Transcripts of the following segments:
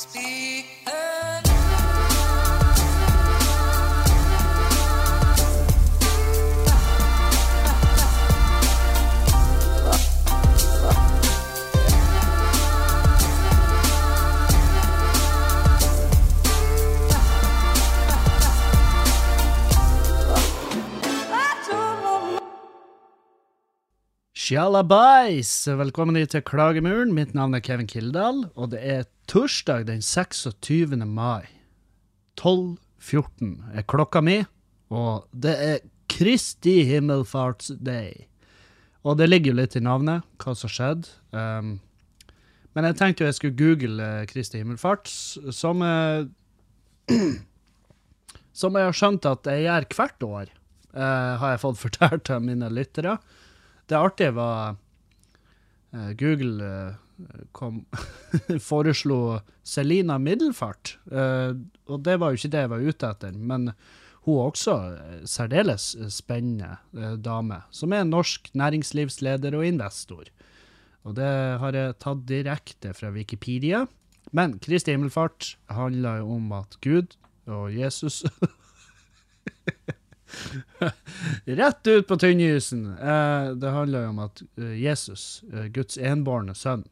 Speak Sjalabais! Velkommen hit til Klagemuren. Mitt navn er Kevin Kildahl, og det er torsdag den 26. mai. 12.14 er klokka mi, og det er Kristi himmelfartsday. Og det ligger jo litt i navnet, hva som skjedde. Um, men jeg tenkte jo jeg skulle google eh, Kristi himmelfart, som uh, Som jeg har skjønt at jeg gjør hvert år, uh, har jeg fått fortalt av mine lyttere. Det artige var uh, Google uh, kom, foreslo Selina Middelfart. uh, og det var jo ikke det jeg var ute etter, men hun er også særdeles spennende dame, som er norsk næringslivsleder og investor. Og det har jeg tatt direkte fra Wikipedia. Men Kristi himmelfart handler jo om at Gud og Jesus Rett ut på tynnisen! Eh, det handler jo om at eh, Jesus, eh, Guds enbårne sønn,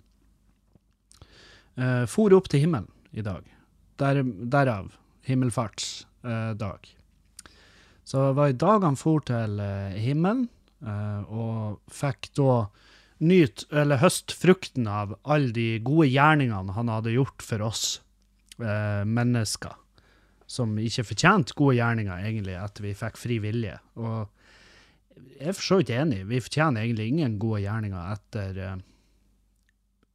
eh, for opp til himmelen i dag. Der, derav himmelfartsdag. Så det var i dag han for til eh, himmelen, eh, og fikk da nyte, eller høste frukten av alle de gode gjerningene han hadde gjort for oss eh, mennesker som ikke fortjente gode gjerninger, egentlig, etter vi fikk fri vilje. Og jeg er for så vidt enig, vi fortjener egentlig ingen gode gjerninger etter eh,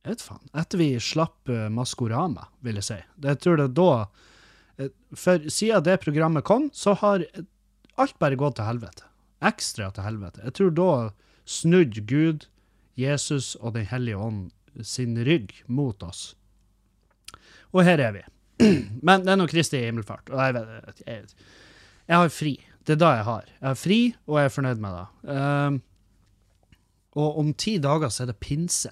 Jeg vet faen. Etter vi slapp eh, Maskorama, vil jeg si. Jeg tror det da eh, For siden det programmet kom, så har alt bare gått til helvete. Ekstra til helvete. Jeg tror da snudde Gud, Jesus og Den hellige ånd sin rygg mot oss. Og her er vi. Men det er nå Kristi himmelfart, og jeg, vet, jeg, jeg har fri. Det er da jeg har. Jeg har fri, og jeg er fornøyd med det. Um, og om ti dager så er det pinse.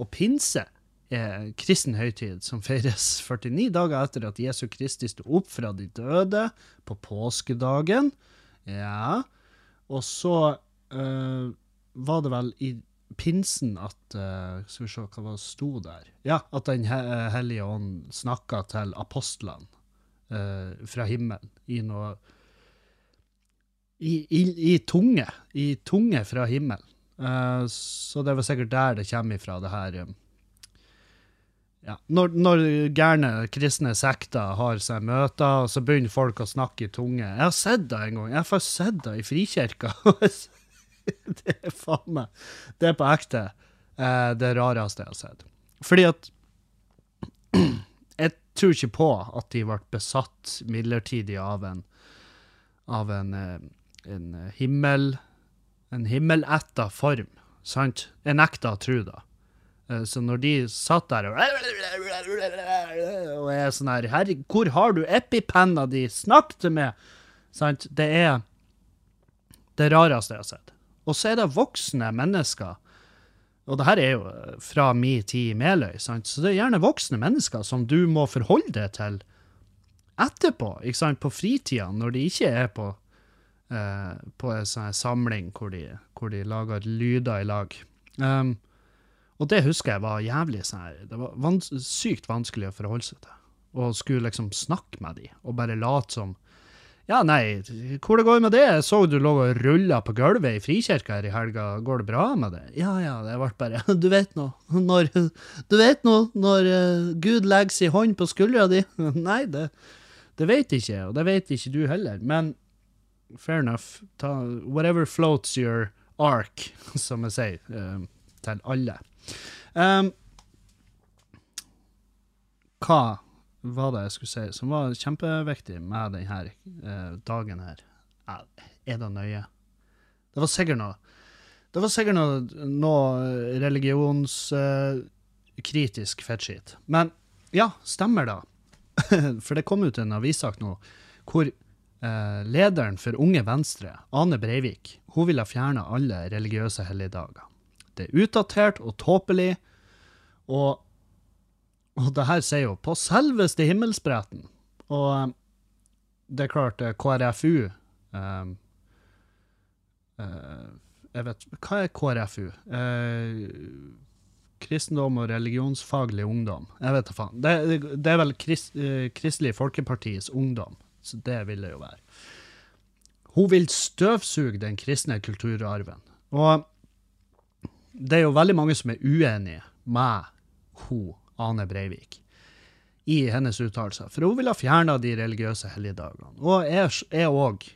Og pinse er en kristen høytid som feires 49 dager etter at Jesu Kristi sto opp fra de døde på påskedagen. Ja. Og så uh, var det vel i pinsen at uh, Skal vi se hva det sto der. Ja, at Den he- hellige ånd snakka til apostlene uh, fra himmelen i noe i, i, I tunge. I tunge fra himmelen. Uh, så det var sikkert der det kommer ifra, det her um, ja. Når, når gærne kristne sekter har seg møter, så begynner folk å snakke i tunge. Jeg har sett det en gang. Jeg har sett det i Frikirka. det er faen meg Det er på ekte eh, det rareste jeg har sett. Fordi at Jeg tror ikke på at de ble besatt midlertidig av en av en, eh, en himmel en himmeletta form. Sant? Jeg nekter å tro det. Eh, Så når de satt der og Og er sånn her Herre, hvor har du epipenna di? Snakk til meg! Sant? Det er det rareste jeg har sett. Og så er det voksne mennesker. Og det her er jo eh, fra min tid i Meløy, sant? så det er gjerne voksne mennesker som du må forholde deg til etterpå, ikke sant? på fritida, når de ikke er på, eh, på en sånn samling hvor de, hvor de lager lyder i lag. Um, og det husker jeg var jævlig sånn det var vans sykt vanskelig å forholde seg til. Og skulle liksom snakke med de, og bare late som Ja, nei, hvor det går med det? Jeg så du lå og rulla på gulvet i Frikirka her i helga, går det bra med det? Ja, ja, det ble bare Du vet nå, når Du vet nå, når eh, Gud legger sin hånd på skuldra di? Nei, det, det vet ikke jeg, og det vet ikke du heller, men fair enough. Ta, whatever floats your ark, som jeg sier, eh, til alle. Um, hva var det jeg skulle si som var kjempeviktig med denne eh, dagen her? Er det nøye? Det var sikkert noe Det var sikkert noe, noe religionskritisk fettskitt. Men ja, stemmer da. For det kom ut en avissak nå hvor eh, lederen for Unge Venstre, Ane Breivik, hun ville fjerne alle religiøse helligdager. Det er utdatert og tåpelig, og Og det her sier jo på selveste himmelspretten. Og eh, det er klart, eh, KrFU eh, eh, Jeg vet Hva er KrFU? Eh, kristendom og religionsfaglig ungdom. Jeg vet da faen. Det, det, er vel Krist, eh, Kristelig Folkepartis ungdom. Så det vil det jo være. Hun vil støvsuge den kristne kulturarven. Og det er jo veldig mange som er uenige med hun, Ane Breivik, i hennes uttalelser. For hun ville ha fjerna de religiøse helligdagene. Og jeg òg.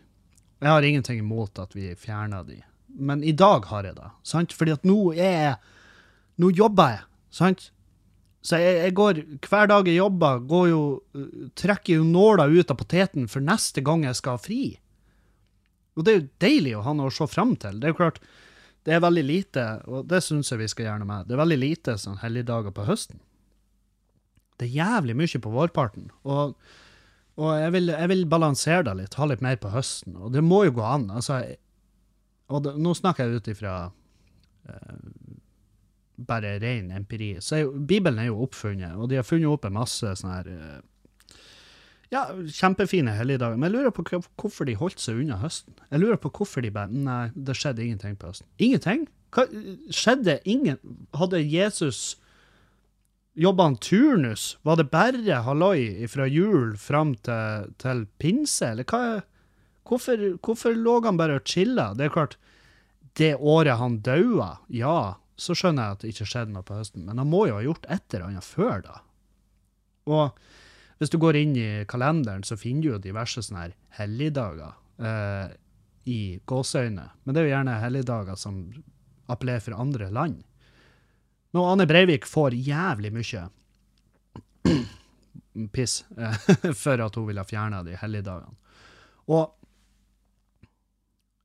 Jeg har ingenting imot at vi fjerner de. Men i dag har jeg det. sant? Fordi at nå er jeg Nå jobber jeg, sant? Så jeg, jeg går hver dag jeg jobber, går jo, uh, trekker jo nåla ut av poteten for neste gang jeg skal ha fri. Og det er jo deilig å ha noe å se fram til. Det er jo klart, det er veldig lite, og det syns jeg vi skal gjøre noe med, det er veldig lite sånn helligdager på høsten. Det er jævlig mye på vårparten. Og, og jeg, vil, jeg vil balansere det litt, ha litt mer på høsten. Og det må jo gå an. altså, og det, Nå snakker jeg ut ifra uh, bare ren empiri. Så er Bibelen er jo oppfunnet, og de har funnet opp en masse sånne her uh, ja, kjempefine helligdager. Men jeg lurer på hvorfor de holdt seg unna høsten. Jeg lurer på hvorfor de bare Nei, det skjedde ingenting på høsten. Ingenting? Hva, skjedde ingen Hadde Jesus Jobba han turnus? Var det bare halloi fra jul fram til, til pinse, eller hva? Hvorfor, hvorfor lå han bare og chilla? Det er klart, det året han daua, ja, så skjønner jeg at det ikke skjedde noe på høsten, men han må jo ha gjort et eller annet før da. Og hvis du går inn i kalenderen, så finner du jo diverse sånne her helligdager eh, i gåseøyne. Men det er jo gjerne helligdager som appellerer for andre land. Men Ane Breivik får jævlig mye piss eh, for at hun vil ha fjerna de helligdagene. Og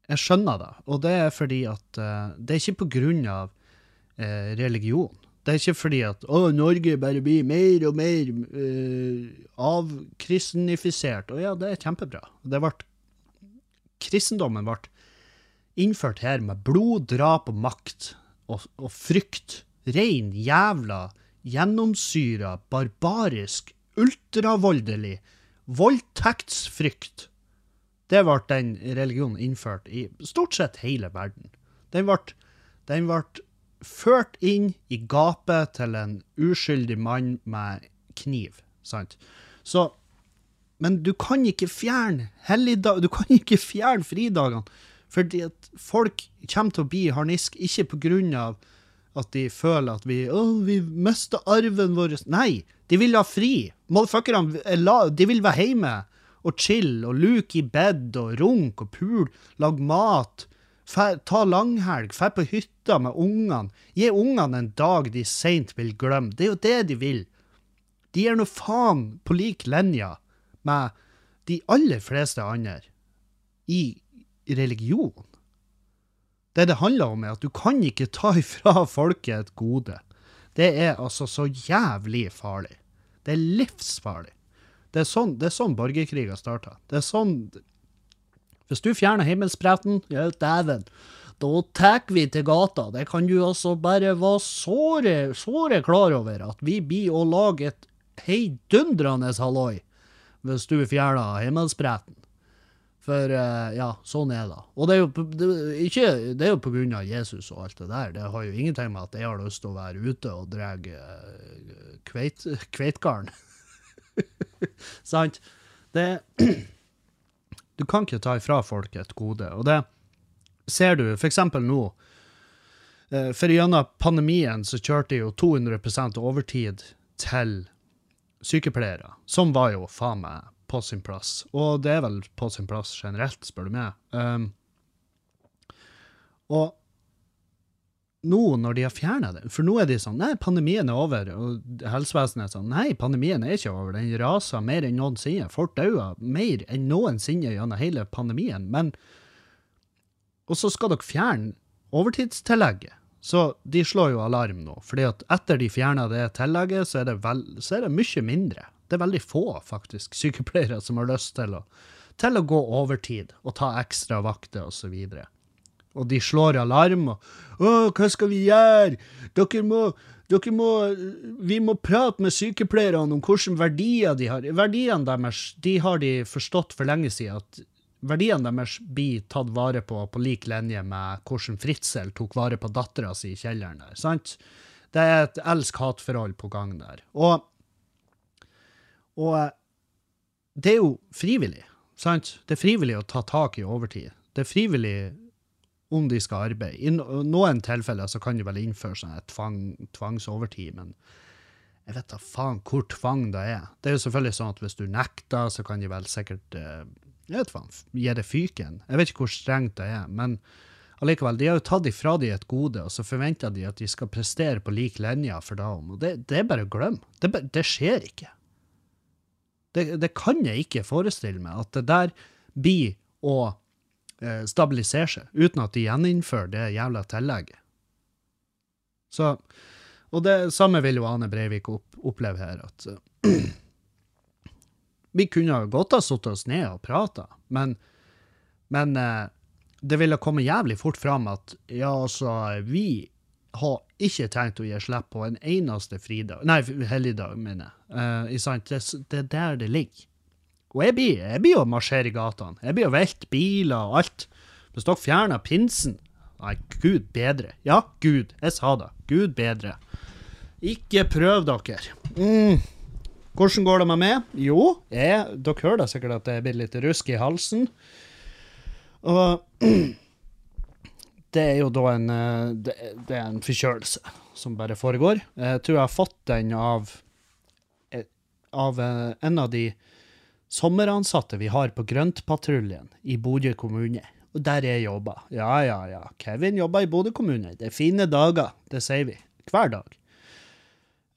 jeg skjønner det, og det er fordi at uh, det er ikke på grunn av uh, religion. Det er ikke fordi at å, Norge bare blir mer og mer uh, avkristenifisert. Og ja, det er kjempebra. Det ble, kristendommen ble innført her med blod, drap og makt og, og frykt. Rein, jævla, gjennomsyra, barbarisk, ultravoldelig, voldtektsfrykt. Det ble den religionen innført i stort sett hele verden. Den ble, den ble ført inn i gapet til en uskyldig mann med kniv, sant? Så Men du kan ikke fjerne helligdag... Du kan ikke fjerne fridagene, fordi at folk kommer til å bli harnisk, ikke på grunn av at de føler at vi Å, vi mister arven vår. Nei, de vil ha fri. Motherfuckerne de vil være hjemme og chill og luke i bed og runke og pule, lage mat, ta langhelg, dra på hytta med ungene. Gi ungene en dag de seint vil glemme. Det er jo det de vil. De gir nå faen på lik linje med de aller fleste andre i religion. Det det handler om, er at du kan ikke ta ifra folket et gode. Det er altså så jævlig farlig. Det er livsfarlig. Det er sånn, det er sånn borgerkriger starta. Det er sånn hvis du fjerner himmelspretten, ja dæven, da tar vi til gata. Det kan du altså bare være såre, såre klar over, at vi blir å lage et heidundrende halloi hvis du fjerner himmelspretten. For uh, ja, sånn er det. Og det er jo, det, ikke, det er jo på grunn av Jesus og alt det der. Det har jo ingenting med at jeg har lyst til å være ute og dra uh, kveit, kveitgarn. Sant? Det Du kan ikke ta ifra folk et gode. Og det ser du f.eks. nå. Eh, for gjennom pandemien så kjørte de jo 200% overtid til sykepleiere, som var jo faen meg på sin plass. Og det er vel på sin plass generelt, spør du meg. Um, og nå når de har fjerna det For nå er de sånn Nei, pandemien er over. Og helsevesenet er sånn Nei, pandemien er ikke over. Den raser mer enn noensinne. Folk dauer mer enn noensinne gjennom hele pandemien. Men Og så skal dere fjerne overtidstillegget. Så de slår jo alarm nå. fordi at etter de fjerna det tillegget, så er det, vel, så er det mye mindre. Det er veldig få, faktisk, sykepleiere som har lyst til å, til å gå overtid og ta ekstra vakter osv. Og, så og de slår alarm. og 'Å, hva skal vi gjøre? Dere må, dere må Vi må prate med sykepleierne om hvilke verdier de har.' Verdiene deres de har de forstått for lenge siden. at Verdiene deres blir tatt vare på på lik linje med hvordan Fritzel tok vare på dattera si i kjelleren der. sant? Det er et elsk-hat-forhold på gang der. Og, og eh, det er jo frivillig, sant? Det er frivillig å ta tak i overtid. Det er frivillig om de skal arbeide. I noen tilfeller så kan de vel innføre sånn tvang, tvangsovertid, men jeg vet da faen hvor tvang det er. Det er jo selvfølgelig sånn at hvis du nekter, så kan de vel sikkert eh, jeg vet faen, gi det fyken. Jeg vet ikke hvor strengt det er, men allikevel, de har jo tatt ifra de et gode, og så forventer de at de skal prestere på lik linje for da om. Og det, det er bare å glemme. Det, det skjer ikke. Det, det kan jeg ikke forestille meg, at det der blir å eh, stabilisere seg, uten at de gjeninnfører det jævla tillegget. Så, og det samme vil jo Ane Breivik opp, oppleve her, at uh, vi kunne godt ha satt oss ned og prata, men, men uh, det ville komme jævlig fort fram at ja, altså, vi har ikke tenkt å gi slipp på en eneste fridag, nei, helligdag, mener jeg. Uh? Det, det er der det ligger. Og jeg blir, jeg blir å marsjere i gatene. Jeg blir å velte biler og alt. Hvis dere fjerner pinsen Nei, gud bedre. Ja, Gud. Jeg sa det. Gud bedre. Ikke prøv dere. Mm. Hvordan går det med meg? Jo, jeg, dere hører da sikkert at det blir litt rusk i halsen. Og det er jo da en eh, Det, det er en forkjølelse som bare foregår. Jeg tror jeg har fått den av eh, av eh, en av de sommeransatte vi har på Grøntpatruljen i Bodø kommune. Og der jeg jobber. Ja, ja, ja. Kevin jobber i Bodø kommune. Det er fine dager, det sier vi. Hver dag.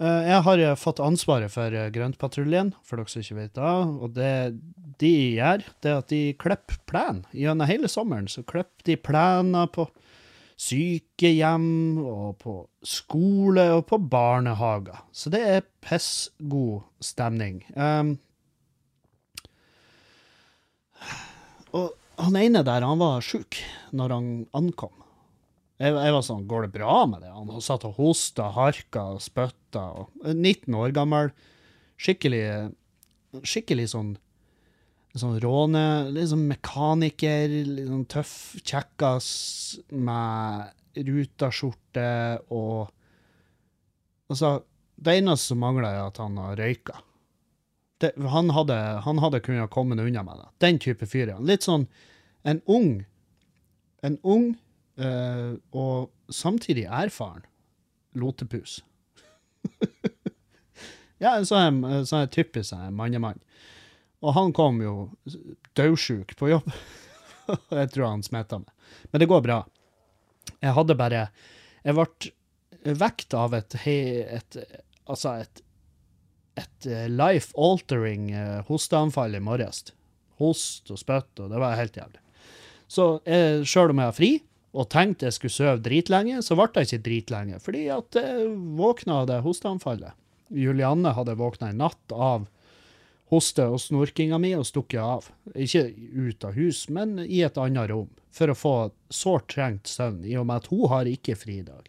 Jeg har fått ansvaret for Grøntpatruljen, for dere som ikke vet det. Og det de gjør, det er at de klipper plen. Gjennom hele sommeren så klipper de plener på sykehjem og på skole og på barnehager. Så det er pissgod stemning. Um, og han ene der, han var sjuk når han ankom. Jeg, jeg var sånn, går det bra med det? Han satt og hosta, harka og spytta. og- 19 år gammel. Skikkelig, skikkelig sånn sånn råne, litt sånn mekaniker, sånn tøff kjekkas med rutaskjorte og Altså, det eneste som mangler, er at han har røyka. Det, han, hadde, han hadde kunnet komme unna med det. Den type fyr er han. Litt sånn en ung En ung øh, og samtidig erfaren lotepus. ja, en sånn en sånn typisk mannemann. Og han kom jo dødsjuk på jobb. Og jeg tror han smitta meg. Men det går bra. Jeg hadde bare Jeg ble vekt av et, et Altså et et eh, life-altering eh, hosteanfall i morges. Host og spytt, og det var helt jævlig. Så jeg, sjøl om jeg har fri, og tenkte jeg skulle sove dritlenge, så ble jeg ikke dritlenge, fordi at jeg våkna av det hosteanfallet. Julianne hadde våkna i natt av hoste og snorkinga mi og stukket av. Ikke ut av hus, men i et annet rom, for å få sårt trengt søvn, i og med at hun har ikke fridag.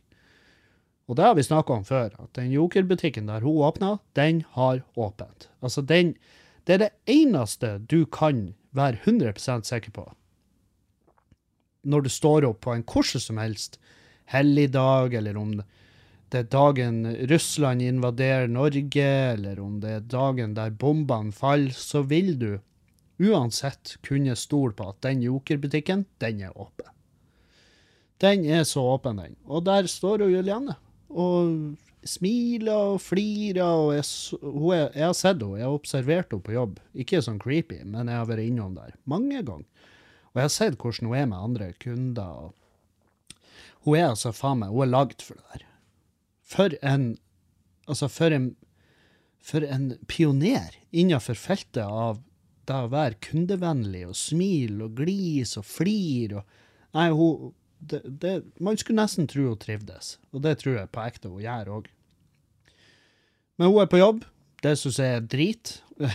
Og det har vi snakka om før, at den jokerbutikken der hun åpna, den har åpent. Altså, den Det er det eneste du kan være 100% sikker på når du står opp på en hvordan som helst helligdag, eller om det er dagen Russland invaderer Norge, eller om det er dagen der bombene faller, så vil du uansett kunne stole på at den jokerbutikken, den er åpen. Den er så åpen, den. Og der står jo Julianne og smiler og flirer, og jeg, er, jeg har sett henne, jeg har observert henne på jobb. Ikke sånn creepy, men jeg har vært innom der mange ganger. Og jeg har sett hvordan hun er med andre kunder. og Hun er altså faen meg, hun er lagd for det der. For en Altså, for en For en pioner innenfor feltet av det å være kundevennlig og smile og glise og flire og Nei, hun det, det, Man skulle nesten tro hun trivdes, og det tror jeg på ekte hun gjør òg. Men hun er på jobb. Det syns jeg er drit.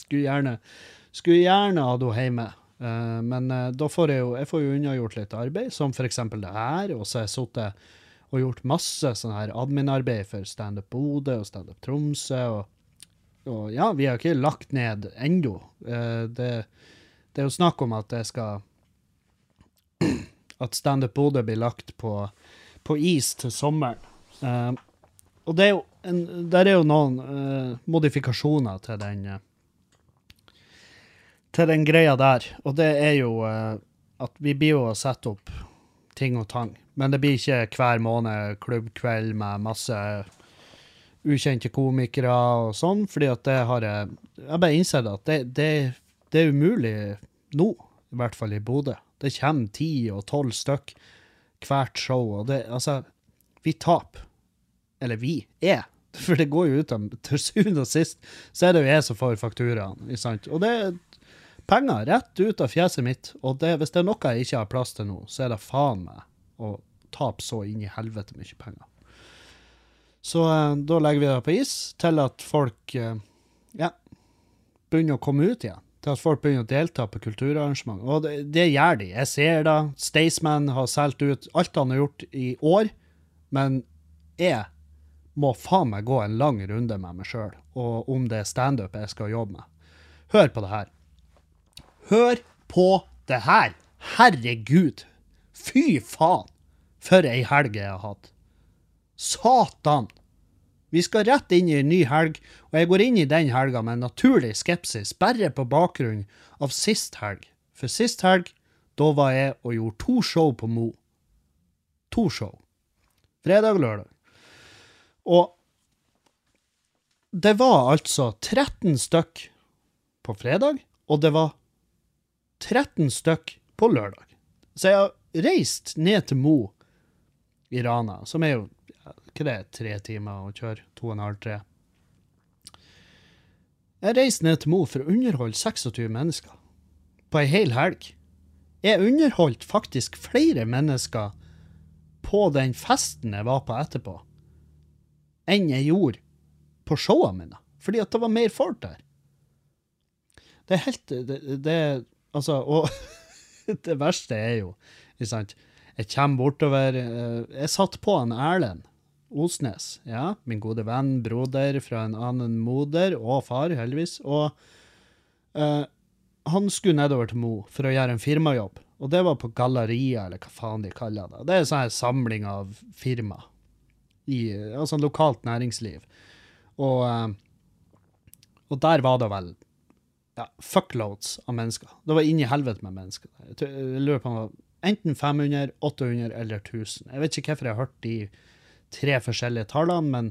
skulle gjerne skulle gjerne hatt henne hjemme. Eh, men eh, da får jeg jo jeg får jo unnagjort litt arbeid, som eksempel det her. Og så har jeg sittet og gjort masse sånn her admin-arbeid for Standup Bodø og Standup Tromsø. Og, og ja, vi har ikke lagt ned ennå. Eh, det, det er jo snakk om at det skal At Standup Bodø blir lagt på, på is til sommeren. Eh, og det er jo en, der er jo noen eh, modifikasjoner til den til den greia der. Og det er jo at vi blir jo å sette opp ting og tang. Men det blir ikke hver måned klubbkveld med masse ukjente komikere og sånn, fordi at det har jeg Jeg bare innsett at det, det, det er umulig nå, i hvert fall i Bodø. Det kommer ti og tolv stykk hvert show, og det Altså, vi taper. Eller vi er. For det går jo ut av Til syvende og sist så er det jo jeg som får fakturaen. sant? Og det er penger rett ut av fjeset mitt. Og det, hvis det er noe jeg ikke har plass til nå, så er det faen meg å tape så inn i helvete mye penger. Så eh, da legger vi det på is til at folk eh, ja, begynner å komme ut igjen. Til at folk begynner å delta på kulturarrangement. Og det, det gjør de. Jeg ser det. Staysman har solgt ut alt han har gjort i år. Men jeg må faen meg gå en lang runde med meg sjøl, og om det er standup jeg skal jobbe med. Hør på det her. Hør på det her! Herregud! Fy faen! For ei helg jeg har hatt. Satan! Vi skal rett inn i en ny helg, og jeg går inn i den helga med naturlig skepsis, bare på bakgrunn av sist helg. For sist helg, da var jeg og gjorde to show på Mo. To show. Fredag og lørdag. Og det var altså 13 stykk på fredag, og det var 13 stykk på lørdag. Så jeg reist ned til Mo i Rana, som er jo hva det er, tre timer å kjøre. To og en halv, tre. Jeg reiste ned til Mo for å underholde 26 mennesker på ei hel helg. Jeg underholdt faktisk flere mennesker på den festen jeg var på etterpå, enn jeg gjorde på showene mine. Fordi at det var mer folk der. Det er helt Det, det Altså, og det verste er jo, ikke Jeg kommer bortover eh, Jeg satt på en Erlend Osnes, ja, min gode venn, broder fra en annen moder, og far, heldigvis. Og uh, han skulle nedover til Mo for å gjøre en firmajobb. Og det var på Galleria, eller hva faen de kaller det. Det er en sånn samling av firma. I, altså lokalt næringsliv. Og, eh, og der var det vel ja, fuckloads av mennesker. Det var inni helvete med mennesker. Jeg lurer på om det var enten 500, 800 eller 1000. Jeg vet ikke hvorfor jeg har hørt de tre forskjellige tallene, men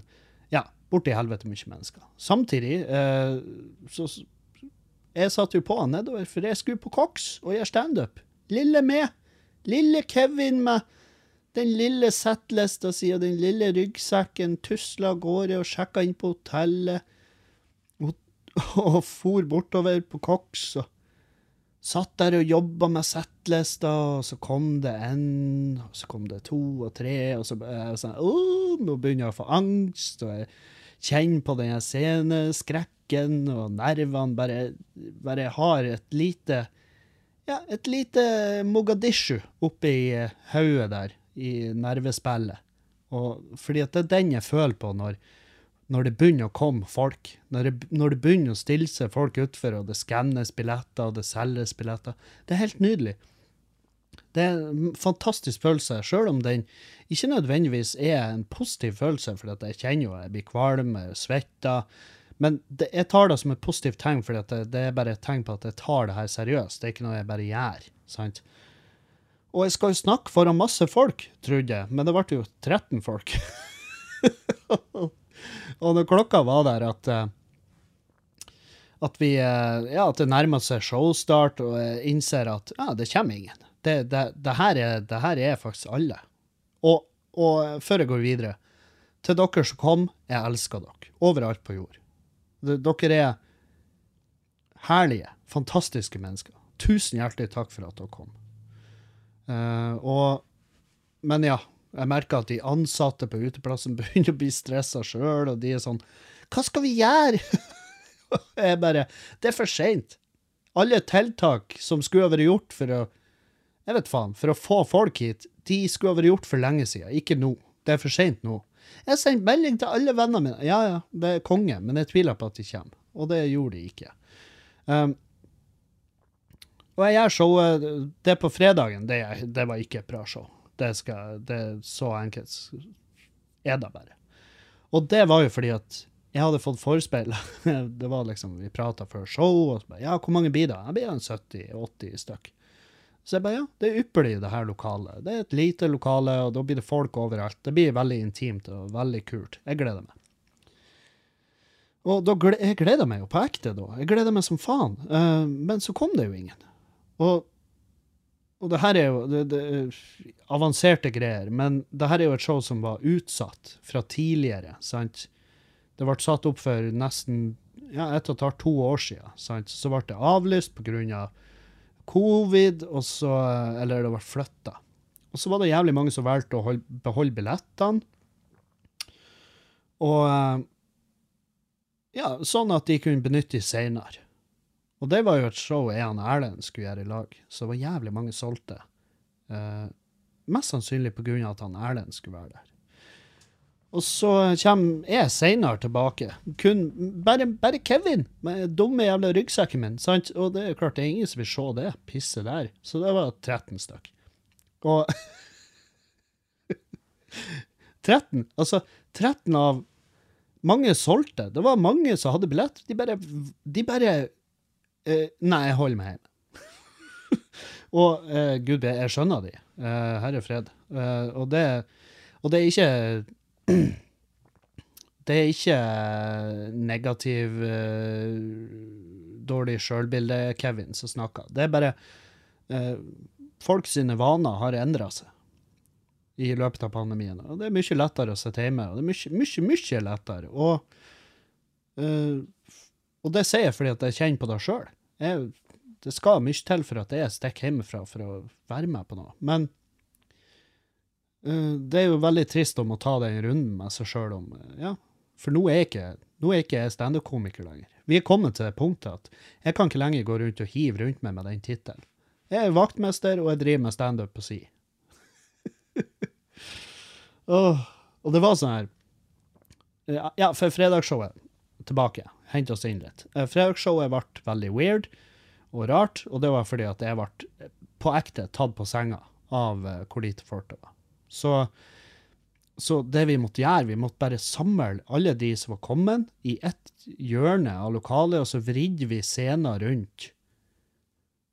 ja, borti helvete mye mennesker. Samtidig eh, så Jeg satt jo på nedover, for jeg skulle på Cox og gjøre standup. Lille meg. Lille Kevin med den lille settlista si og den lille ryggsekken tusla av gårde og sjekka inn på hotellet. Og, og for bortover på Cox og satt der og jobba med settlista, og så kom det en, og så kom det to og tre, og så jeg sånn Å, nå begynner jeg å få angst, og jeg kjenner på den sceneskrekken, og nervene bare, bare har et lite Ja, et lite Mogadishu oppi hodet der, i nervespillet. Og fordi at det er den jeg føler på når når det begynner å komme folk, når det, når det begynner å stille seg folk utfor, og det skannes billetter, og det selges billetter Det er helt nydelig. Det er en fantastisk følelse, sjøl om den ikke nødvendigvis er en positiv følelse, for jeg kjenner jo jeg blir kvalm, jeg svetter. Men det, jeg tar det som et positivt tegn, for det, det, er bare et tegn på at jeg tar det her seriøst. Det er ikke noe jeg bare gjør. sant? Og jeg skal jo snakke foran masse folk, trodde jeg, men det ble jo 13 folk. Og når klokka var der at eh, at vi eh, Ja, at det nærmer seg showstart, og jeg innser at ja, det kommer ingen. Det, det, det, her, er, det her er faktisk alle. Og, og før jeg går videre, til dere som kom, jeg elsker dere. Overalt på jord. Dere er herlige, fantastiske mennesker. Tusen hjertelig takk for at dere kom. Uh, og, men ja, jeg merker at de ansatte på uteplassen begynner å bli stressa sjøl, og de er sånn Hva skal vi gjøre? jeg bare Det er for seint. Alle tiltak som skulle ha vært gjort for å jeg vet faen, for å få folk hit, de skulle ha vært gjort for lenge siden, ikke nå. Det er for seint nå. Jeg sendte melding til alle vennene mine. Ja, ja, det er konge, men jeg tviler på at de kommer. Og det gjorde de ikke. Um, og jeg gjør showet Det på fredagen, det, det var ikke et bra show. Det, skal, det er så enkelt er det bare. Og det var jo fordi at jeg hadde fått forespeila Det var liksom, Vi prata før show, og så bare Ja, hvor mange blir det? Jeg blir en 70-80 stykk. Så jeg bare ja, det er ypperlig, det her lokalet. Det er et lite lokale, og da blir det folk overalt. Det blir veldig intimt og veldig kult. Jeg gleder meg. Og da jeg gleder meg jo på ekte, da. Jeg gleder meg som faen. Uh, men så kom det jo ingen. Og, og det her er jo det, det, avanserte greier, men det her er jo et show som var utsatt fra tidligere, sant? Det ble satt opp for nesten ja, ett og et halvt, to år siden. Sant? Så ble det avlyst grunn av covid, og så, eller det ble flytta. Og så var det jævlig mange som valgte å holde, beholde billettene. Og eh, ja, sånn at de kunne benytte dem seinere. Og det var jo et show jeg og Erlend skulle gjøre i lag, så det var jævlig mange solgte. Eh, mest sannsynlig av at han Erlend skulle være der. Og så kommer jeg seinere tilbake. Kun bare, bare, Kevin med dumme jævla ryggsekken min. sant? Og det er klart, det er ingen som vil se det pisset der. Så det var 13 stykk. Og 13? Altså, 13 av mange solgte. Det var mange som hadde billett. De bare, de bare uh, Nei, jeg holder meg hjemme. og eh, gud, jeg skjønner de. Eh, herre fred. og, det, og det er ikke det er ikke negativ, uh, dårlig sjølbilde-Kevin som snakker. Det er bare eh, Folk sine vaner har endra seg i løpet av pandemien. Og det er mye lettere å sitte hjemme. Og det er mye, mye, mye lettere. Og, uh, og det sier jeg fordi at jeg kjenner på det sjøl. Det skal mye til for at jeg stikker hjemmefra for å være med på noe. Men uh, det er jo veldig trist om å ta den runden med seg sjøl om eh, Ja, for nå er jeg ikke, jeg ikke standup-komiker lenger. Vi er kommet til det punktet at jeg kan ikke lenger gå rundt og hive rundt meg med den tittelen. Jeg er vaktmester, og jeg driver med standup på si. oh, og det var sånn her Ja, for fredagsshowet Tilbake. Hente oss inn litt. Eh, fredagsshowet ble veldig weird og rart, og det var fordi at jeg ble på ekte tatt på senga av hvor lite folk det var. Så, så, det vi måtte gjøre, vi måtte bare samle alle de som var kommet, i ett hjørne av lokalet, og så vridde vi scenen rundt.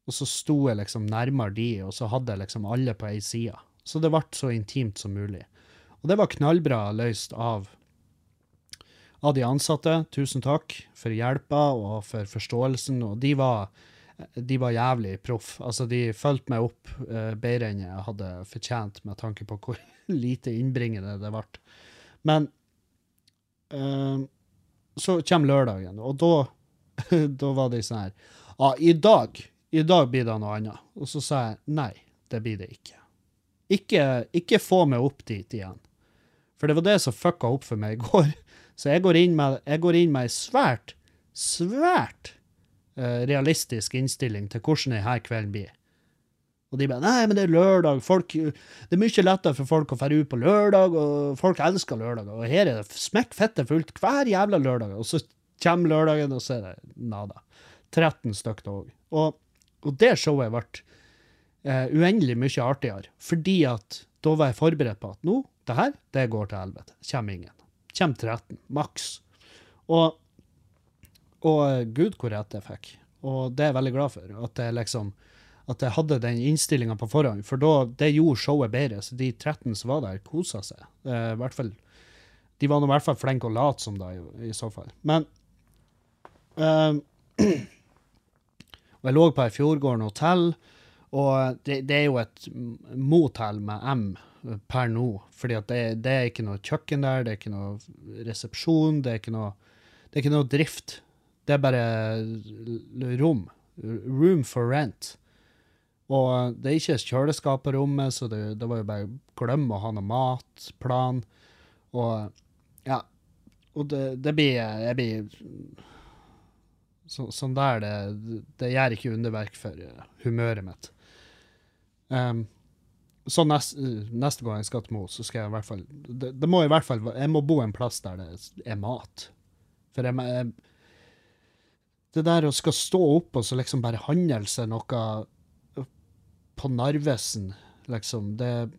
Og så sto jeg liksom nærmere de, og så hadde jeg liksom alle på ei side. Så det ble så intimt som mulig. Og det var knallbra løst av, av de ansatte. Tusen takk for hjelpa og for forståelsen. Og de var de var jævlig proff. Altså, de fulgte meg opp uh, bedre enn jeg hadde fortjent, med tanke på hvor lite innbringende det ble. Men uh, så kommer lørdagen, og da, da var de sånn her Ja, i dag, i dag blir det noe annet. Og så sa jeg nei, det blir det ikke. Ikke, ikke få meg opp dit igjen. For det var det som fucka opp for meg i går. Så jeg går inn med, ei svært, svært uh, realistisk innstilling til hvordan denne kvelden blir. Og de bare Nei, men det er lørdag. Folk, det er mye lettere for folk å dra ut på lørdag, og folk elsker lørdager. Og her er det smekk fette fullt hver jævla lørdag. Og så kommer lørdagen, og så er det nada. 13 stykker òg. Og, og, det showet ble uh, uendelig mye artigere, fordi at da var jeg forberedt på at nå, det her, det går til helvete. Kommer ingen. Kommer 13, maks. Og og eh, gud, hvor rett jeg fikk. Og det er jeg veldig glad for. At jeg liksom at jeg hadde den innstillinga på forhånd, for da, det gjorde showet bedre. Så de 13 som var der, kosa seg. Eh, hvert fall, de var nå i hvert fall flinke og late som da, i, i så fall. Men Og jeg lå på ei Fjordgården hotell, og det, det, er jo et motell med M per nå. fordi det, det, er ikke noe kjøkken der, det er ikke noe resepsjon, det er ikke noe, det er ikke noe drift. Det er bare rom. Room for rent. Og det er ikke kjøleskap på rommet, så det, det var jo bare glem å ha noe matplan. Og ja. Og det, det blir Jeg blir Så, sånn der, det, det gjør ikke underverk for humøret mitt. Um, så nest, neste gang jeg skal til Mo, så skal jeg i hvert fall det, det må i hvert fall Jeg må bo en plass der det er mat. For jeg, jeg Det der å skal stå opp og så liksom bare handle seg noe på Narvesen, liksom, det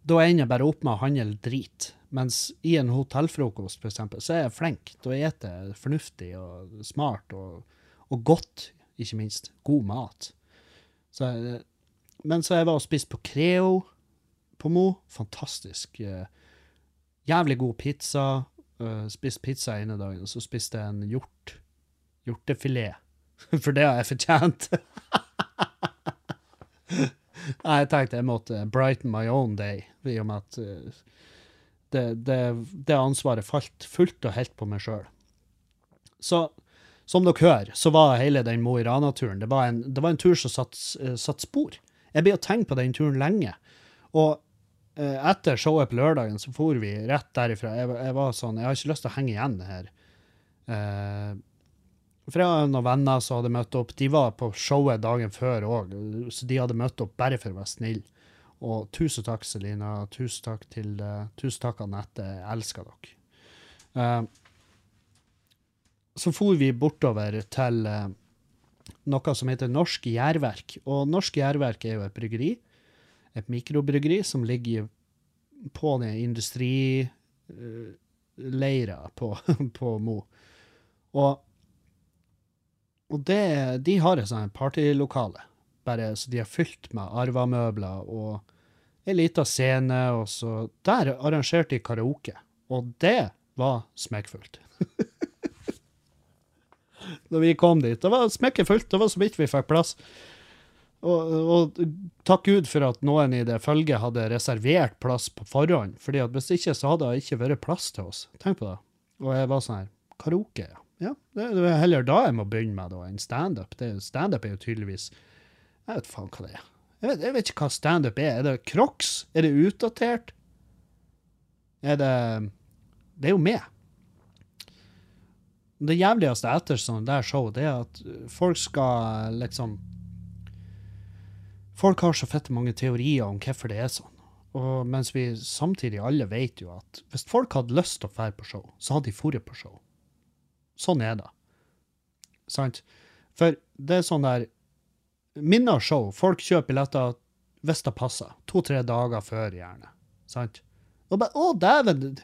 Da ender jeg bare opp med å handle drit. Mens i en hotellfrokost, eksempel, så er jeg flink. Da spiser jeg fornuftig og smart og, og godt, ikke minst. God mat. Så jeg, men så jeg var og spiste på Creo på Mo. Fantastisk. eh, Jævlig god pizza. Uh, spiste pizza ene dagen, og så spiste jeg en hjort. Hjortefilet. For det har jeg fortjent. Nei, jeg tenkte jeg måtte brighten my own day, i og med at eh, det, det, det ansvaret falt fullt og helt på meg sjøl. Så som dere hører, så var hele den Mo i Rana-turen det, det var en tur som satt, eh, satt spor. Jeg ble å tenke på den turen lenge. Og eh, etter showet på lørdagen så for vi rett derifra. Jeg, jeg var sånn, jeg har ikke lyst til å henge igjen her. Eh, for jeg har noen venner som hadde møtt opp. De var på showet dagen før òg, så de hadde møtt opp bare for å være snill. Og tusen takk, Selina. Tusen takk til uh, Tusen takk, Anette. Jeg elsker dere. Uh, så for vi bortover til eh, noe som heter Norsk Gjærverk. Og Norsk Gjærverk er jo et bryggeri. Et mikrobryggeri som ligger på den industrileira på, på Mo. Og, og det, de har et sånt partylokale, bare så de har fylt med arvamøbler og ei lita scene, og så Der arrangerte de karaoke, og det var smekkfullt. da vi kom dit. Det var smekkefullt, det var så vidt vi fikk plass. Og, og takk Gud for at noen i det følget hadde reservert plass på forhånd, fordi at hvis ikke så hadde det ikke vært plass til oss. Tenk på det. Og jeg var sånn her, karaoke, ja. det, er heller da jeg må begynne med da, enn standup. Standup er jo tydeligvis Jeg vet faen hva det er. Jeg vet, jeg vet ikke hva standup er. Er det crocs? Er det utdatert? Er det Det er jo med. Det jævligste etter sånne der show, det er at folk skal liksom Folk har så fette mange teorier om hvorfor det er sånn. Og mens vi samtidig alle vet jo at hvis folk hadde lyst til å dra på show, så hadde de dratt på show. Sånn er det. Sant? For det er sånn der Minner show. Folk kjøper billetter hvis det passer. To-tre dager før, gjerne. Sant? Og bare Å, dæven!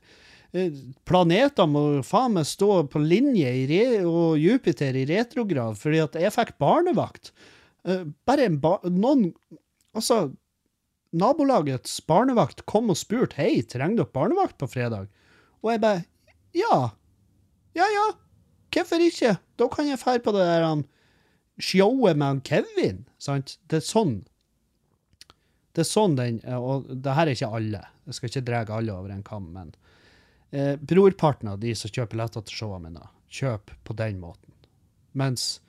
Eh, Planeter må faen meg stå på linje i og Jupiter i retrograd fordi at jeg fikk barnevakt. Eh, Bare en ba noen Altså, nabolagets barnevakt kom og spurte hei, trenger dere barnevakt på fredag. Og jeg bare ja. Ja ja, hvorfor ikke? Da kan jeg dra på det der han, showet med han Kevin. Sant? Det er sånn. Det er sånn den Og det her er ikke alle. Jeg skal ikke dra alle over en kam, men eh, brorparten av de som kjøper billetter til showene mine, kjøper på den måten. Mens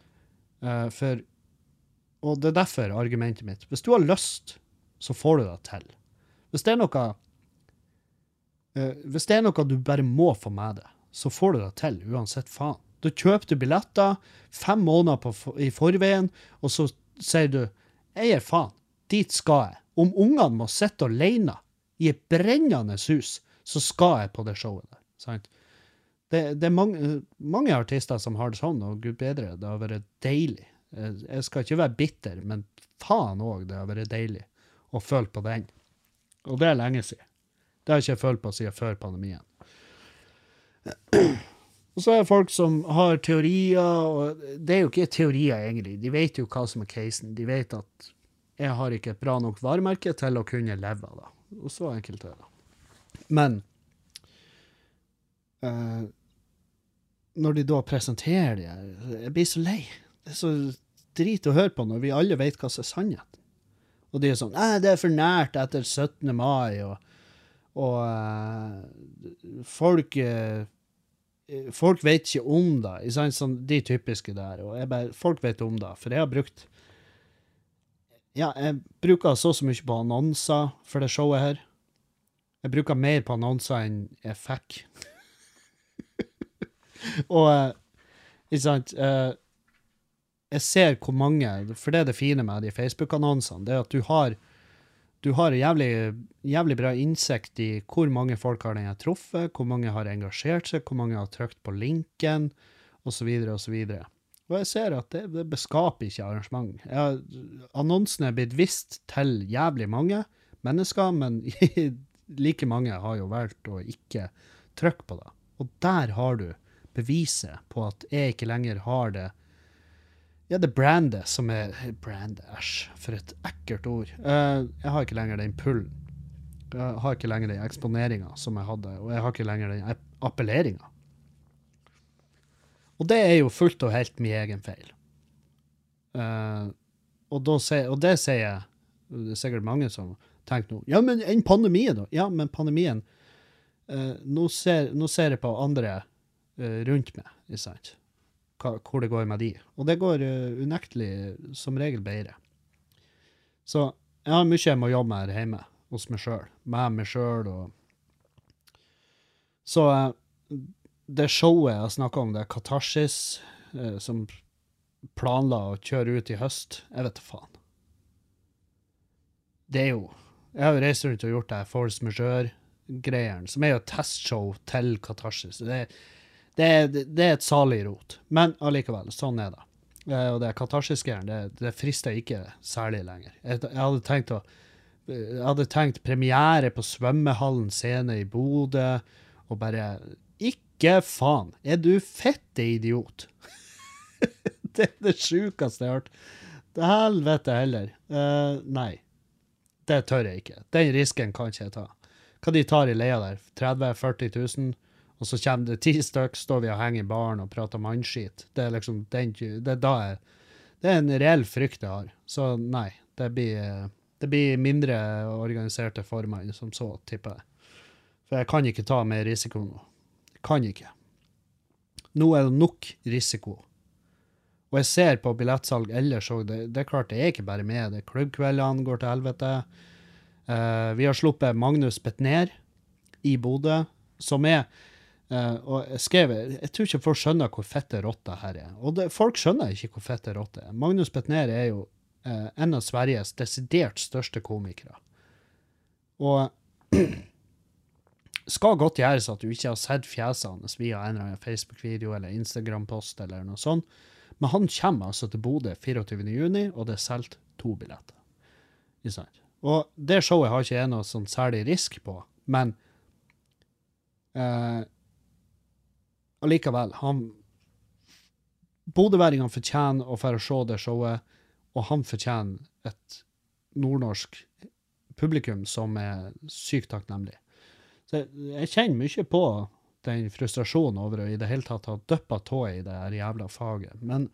eh, for Og det er derfor argumentet mitt. Hvis du har lyst, så får du det til. Hvis det er noe eh, Hvis det er noe du bare må få med deg, så får du det til uansett faen. Da kjøper du billetter fem måneder på, i forveien, og så sier du jeg gir faen, dit skal jeg. Om ungene må sitte alene i et brennende hus, så skal jeg på det showet der. Sant? Det, det er mange, mange artister som har det sånn, og gud bedre, det har vært deilig. Jeg jeg skal ikke være bitter, men faen òg, det har vært deilig å føle på den. Og det er lenge siden. Det har jeg ikke følt på siden før pandemien. Og så er det folk som har teorier, og det er jo ikke teorier egentlig. De vet jo hva som er casen. De vet at jeg har ikke et bra nok varemerke til å kunne leve av det. Og så enkelt er det. Men uh, når de da presenterer det, jeg blir så lei. Det er så drit å høre på når vi alle vet hva som er sannheten. Og de er sånn Nei, det er for nært etter 17. mai, og, og uh, folk uh, Folk vet ikke om det. Sånn, de typiske der. Og bare, folk vet om det, for jeg har brukt Ja, jeg bruker så så mye på annonser for det showet her. Jeg bruker mer på annonser enn jeg fikk. og eh, Ikke sant? Eh, jeg ser hvor mange For det er det fine med de Facebook-annonsene, det er at du har du har jævlig, jævlig bra innsikt i hvor mange folk har den har truffet, hvor mange har engasjert seg, hvor mange har trykt på linken, osv., osv. Og jeg ser at det, det beskaper ikke arrangement. Jeg, annonsen er blitt vist til jævlig mange mennesker, men like mange har jo valgt å ikke trykke på det. Og der har du beviset på at jeg ikke lenger har det ja, det brandet som er Brand, æsj, for et ekkelt ord. Uh, jeg har ikke lenger den pullen. Jeg har ikke lenger den eksponeringa som jeg hadde, og jeg har ikke lenger den app- appelleringa. Og det er jo fullt og helt min egen feil. Uh, og, sier- og det sier jeg Det er sikkert mange som tenker nå Ja, men en pandemi, da? Ja, men pandemien eh, nå, ser, nå ser jeg på andre eh, rundt meg, ikke sant? Hvor det går med de. Og det går uh, unektelig som regel bedre. Så jeg har mye jeg må jobbe med her hjemme, hos meg sjøl. Med meg sjøl og Så eh, det showet jeg snakka om, det er Katarsis, eh, som planla å kjøre ut i høst, jeg vet da faen. Det er jo Jeg har jo reist rundt og gjort det force majeure-greiene, som er jo testshow til Katarsis. Det, det, det er et salig rot. Men allikevel, sånn er det. Eh, og det katarsis-greiene, det, det frister ikke særlig lenger. Jeg, jeg hadde tenkt å jeg hadde tenkt premiere på Svømmehallen scene i Bodø, og bare Ikke faen! Er du fette idiot? det er det sjukeste jeg har hørt. Helvete heller. Uh, nei. Det tør jeg ikke. Den risken kan ikke jeg ta. Hva de tar i leia der? 30 000-40 000? Og så kommer det ti stykk, står vi og henger i baren og prater mannskit. Det er liksom den Det er da jeg Det er en reell frykt jeg har. Så nei, det blir, det blir mindre organiserte former enn som så, tipper jeg. For jeg kan ikke ta mer risiko nå. Jeg kan ikke. Nå er det nok risiko. Og jeg ser på billettsalg ellers òg, det, det er klart det er ikke bare med. Det er klubbkveldene går til helvete. Uh, vi har sluppet Magnus Betnér i Bodø, som er uh, og jeg skrev, jeg tror ikke folk skjønner hvor fette rotta her er. Og det, folk skjønner ikke hvor fette rotta er. Magnus Betnér er jo uh, en av Sveriges desidert største komikere. Og skal godt gjøres at du ikke har sett fjesene hans via en eller annen Facebook-video eller Instagram-post eller noe sånt, men han kommer altså til Bodø 24. juni, og det er solgt to billetter. Ikke sant? Og det showet har ikke jeg noe sånn særlig risk på, men eh, allikevel, han Bodøværingene fortjener å få se det showet, og han fortjener et nordnorsk publikum som er sykt takknemlig. Så jeg, jeg kjenner mye på den frustrasjonen over å i det hele tatt ha dyppa tåa i det her jævla faget. Men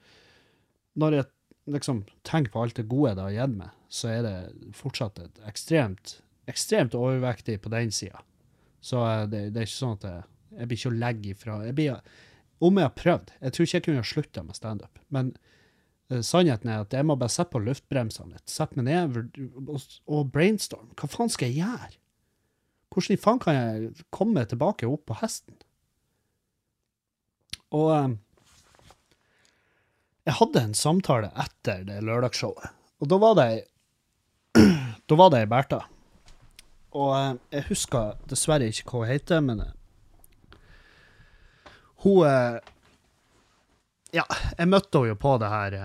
når jeg liksom tenker på alt det gode det har gitt meg, så er det fortsatt et ekstremt, ekstremt overvektig på den sida. Så eh, det, det er ikke sånn at jeg, jeg blir ikke å legge ifra. Jeg blir, om jeg har prøvd Jeg tror ikke jeg kunne ha slutta med standup, men eh, sannheten er at jeg må bare sette på luftbremsene litt. Sette meg ned og, brainstorm. Hva faen skal jeg gjøre? Hvordan i faen kan jeg komme tilbake opp på hesten? Og eh, jeg hadde en samtale etter det lørdagsshowet, og da var det Da var det ei Bertha. Og eh, jeg husker dessverre ikke hva hun heter, men eh, hun Ja, jeg møtte henne jo på det her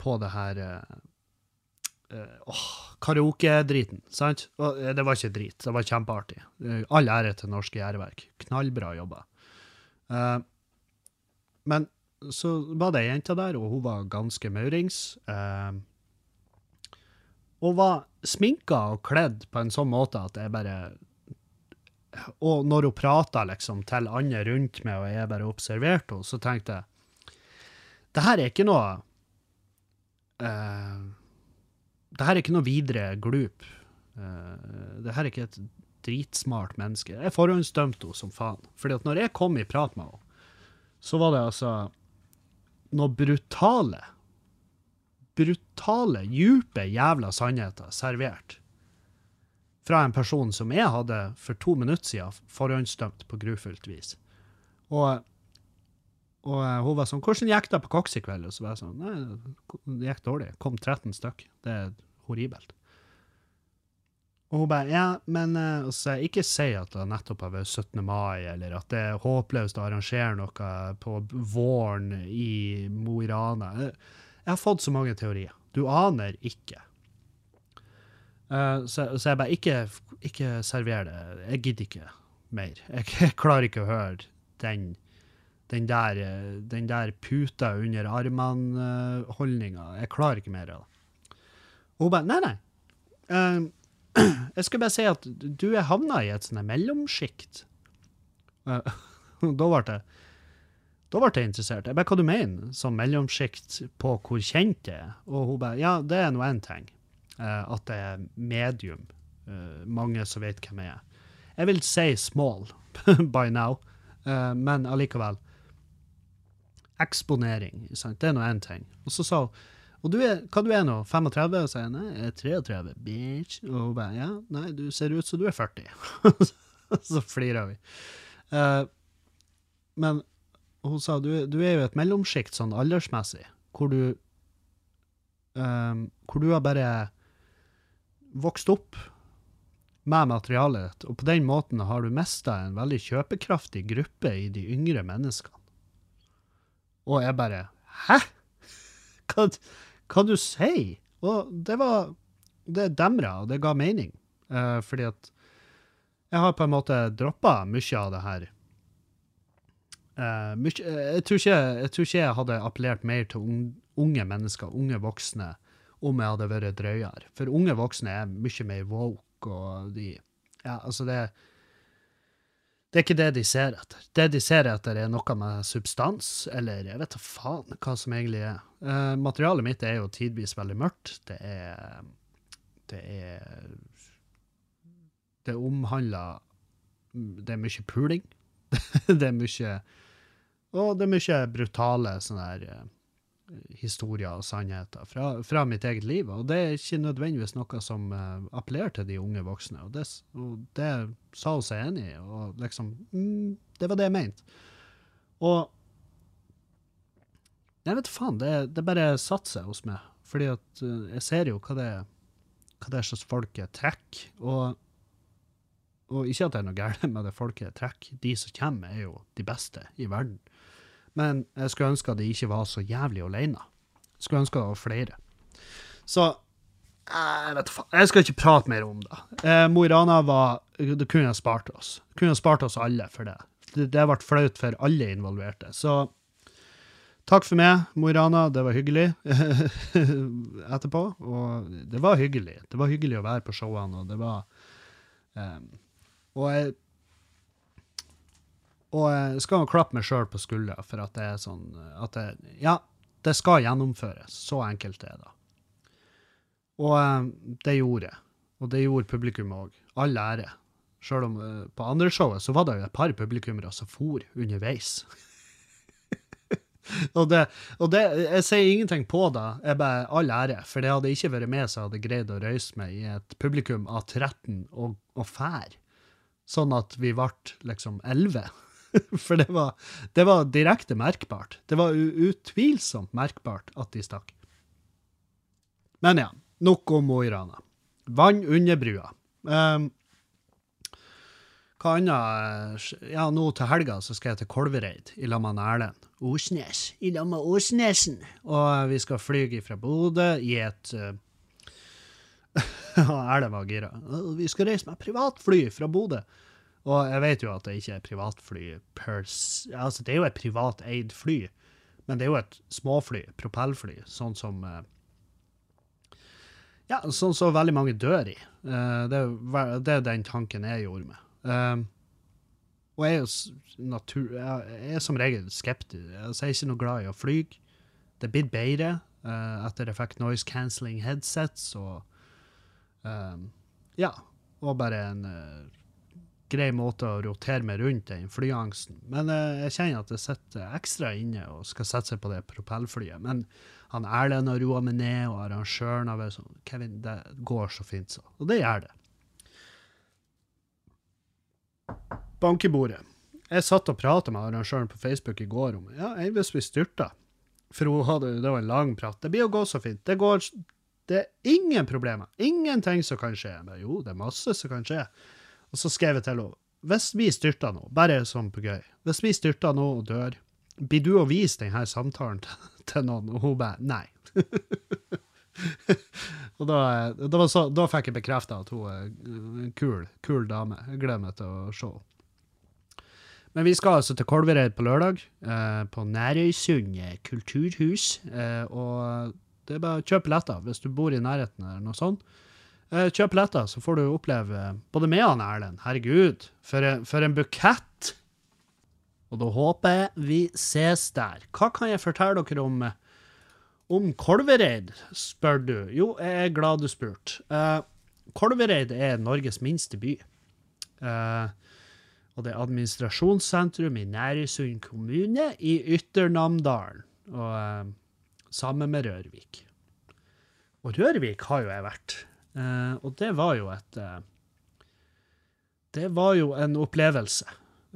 På det her åh, karaoke-driten, sant? Og eh, det var ikke drit, det var kjempeartig. Eh, All ære til Norske Gjæreverk. Knallbra jobba. Uh, men så var det ei jente der, og hun var ganske maurings. Uh, og var sminka og kledd på en sånn måte at jeg bare Og når hun prata liksom til andre rundt meg, og jeg bare observerte henne, så tenkte jeg det her er ikke noe eh, Det her er ikke noe videre glup. Uh, det her er ikke et dritsmart menneske. Jeg forhåndsdømte henne som faen. Fordi at når jeg kom i prat med henne, så var det altså noe brutale Brutale, djupe jævla sannheter servert. Fra en person som jeg hadde for to minutter siden forhåndsdømt på grufullt vis. Og og eh, hun var sånn 'Hvordan gikk det på Cox i kveld?' Og så var jeg sånn 'Nei, det gikk dårlig. Kom 13 stykk. Det er horribelt'. Og hun bare 'Ja, men eh, og så sa jeg, Ikke si at det nettopp har vært 17. mai, eller at det er håpløst å arrangere noe på våren i Mo i Rana. Jeg jeg har fått så mange teorier. Du aner ikke. Uh, så, så jeg bare ikke, ikke server det. Jeg gidder ikke mer. Jeg, jeg klarer ikke å høre den, den, der, eh, den der puta under armene-holdninga. jeg klarer ikke mer av det. Og hun bare Nei, nei. Eh, jeg skal bare si at du er havna i et sånt mellomsjikt. Uh, da ble jeg interessert. Jeg bare, hva du mener som mellomsjikt på hvor kjent det er? Og hun bare, ja, det er nå én ting. Uh, at det er medium. Uh, mange som vet hvem jeg er. Jeg vil si small by now, uh, men allikevel. Eksponering, sant? det er nå én ting. Og så sa hun og du er, hva du er nå, 35? Og sier nei, jeg er 33, bitch. Og hun bare ja, nei, du ser ut som du er 40. så flirer vi. Uh, men hun sa du, du er jo et mellomsjikt sånn aldersmessig, hvor du um, Hvor du har bare vokst opp med materialet og på den måten har du mista en veldig kjøpekraftig gruppe i de yngre menneskene. Og jeg bare Hæ?! Hva, hva du sier? Og det var Det demra, og det ga mening. Uh, fordi at jeg har på en måte droppa mye av det her. Uh, mykje- eh, jeg, tror ikke, jeg tror ikke jeg hadde appellert mer til unge mennesker, unge voksne, om jeg hadde vært drøyere. For unge voksne er mye mer woke, og de Ja, altså, det Det er ikke det de ser etter. Det de ser etter, er noe med substans, eller jeg vet da faen hva som egentlig er. Uh, materialet mitt er jo tidvis veldig mørkt. Det er Det er Det omhandler Det er mye puling. det er mye Og det er mye brutale sånne her eh, historier og sannheter fra, fra mitt eget liv. Og det er ikke nødvendigvis noe som uh, appellerer til de unge voksne. Og det, og det sa hun seg enig i, og liksom mm, Det var det jeg mente. Og Jeg vet faen, det, det bare satte seg hos meg. Fordi at uh, jeg ser jo hva det, hva det er slags folk jeg trekker. Og, og ikke at det er noe galt med det folket jeg trekker. De som kommer, er jo de beste i verden. Men jeg skulle ønske at de ikke var så jævlig alene. Jeg skulle ønske det var flere. Så jeg vet faen. Jeg skal ikke prate mer om det. Eh, Mo i Rana var Det kunne jeg spart oss. Det kunne jeg spart oss alle for det. Det, det ble flaut for alle involverte. Så takk for meg, Mo i Rana. Det var hyggelig etterpå. Og det var hyggelig. Det var hyggelig å være på showene, og det var eh, Og jeg og jeg skal jo klappe meg sjøl på skuldra for at det er sånn at det, Ja, det skal gjennomføres. Så enkelt det er det. Og eh, det gjorde jeg. Og det gjorde publikum òg. All ære. Sjøl om eh, på andre showet så var det jo et par publikummere som for underveis. og det, og det, jeg sier ingenting på det, jeg bare all ære. For det hadde ikke vært med så jeg hadde greid å røyse meg i et publikum av 13 og, og fær. Sånn at vi ble liksom 11. For det var, det var direkte merkbart. Det var utvilsomt merkbart at de stakk. Men ja, nok om Mo i Rana. Vann under brua. Um, hva annet? eh, Ja, nå til helga så skal jeg til Kolvereid i lag med Erlend Osnes. I lag med Osnesen. Og eh, vi skal fly fra Bodø i et uh, Erlend var gira. Vi skal reise med privatfly fra Bodø. Og jeg vet jo at det ikke er privatfly per Altså, det er jo et privateid fly, men det er jo et småfly, propellfly, sånn som eh, Ja, sånn som veldig mange dør i. Eh, det, er, den tanken jeg gjorde meg. Um, og jeg er jo natur... Jeg er som regel skeptisk. Altså, jeg er ikke noe glad i å fly. Det er blitt bedre eh, etter jeg fikk noise cancelling headsets og Ja. Og bare en eh, grei måte å rotere meg rundt den flyangsten. Men eh, jeg kjenner at jeg sitter ekstra inne og skal sette seg på det propellflyet. Men han Erlend har roa meg ned, og arrangøren har vært sånn Kevin, det går så fint, så. Og det gjør det. Bankebordet. jeg satt og prata med arrangøren på Facebook i går om ja, hvis vi styrta. For hun hadde, det var en lang prat. Det blir å gå så fint. Det går Det er ingen problemer. Ingenting som kan skje. Men jo, det er masse som kan skje. Og så skrev jeg til henne hvis vi styrter nå, bare sånn på gøy, hvis vi styrter nå og dør, blir du å vise denne samtalen til, noen? Og hun bare nei. og da, da, så, da fikk jeg bekrefta at hun er en kul, kul dame. Jeg gleder meg til å se henne. Men vi skal altså til Kolvereid på lørdag, eh, på Nærøysund kulturhus. Eh, og det er bare å kjøpe billetter hvis du bor i nærheten eller noe sånt. Eh, kjøp billetter, så får du oppleve både meg og Erlend. Herregud, for, for en bukett! Og da håper jeg vi ses der. Hva kan jeg fortelle dere om, eh, om Kolvereid, spør du? Jo, jeg er glad du spurte. Uh, Kolvereid er Norges minste by. Uh, og det er administrasjonssentrum i Nærisund kommune i Ytternamdalen, og uh, sammen med Rørvik. Og Rørvik har jo jeg vært, eh, og det var jo et eh, Det var jo en opplevelse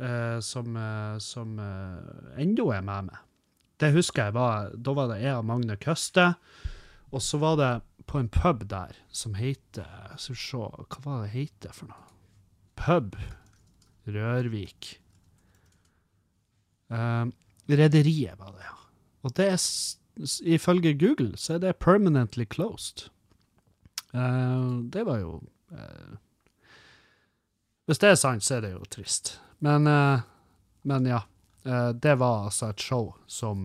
eh, som, som ennå er med meg. Det husker jeg var Da var det jeg og Magne Køste, og så var det på en pub der som heter Skal se, hva var det heter for noe? Pub Rørvik. Uh, Rederiet var det, ja. Og det er, ifølge Google, så er det permanently closed. Eh, det var jo eh, Hvis det er sant, så er det jo trist. Men, eh, men ja. det var altså et show som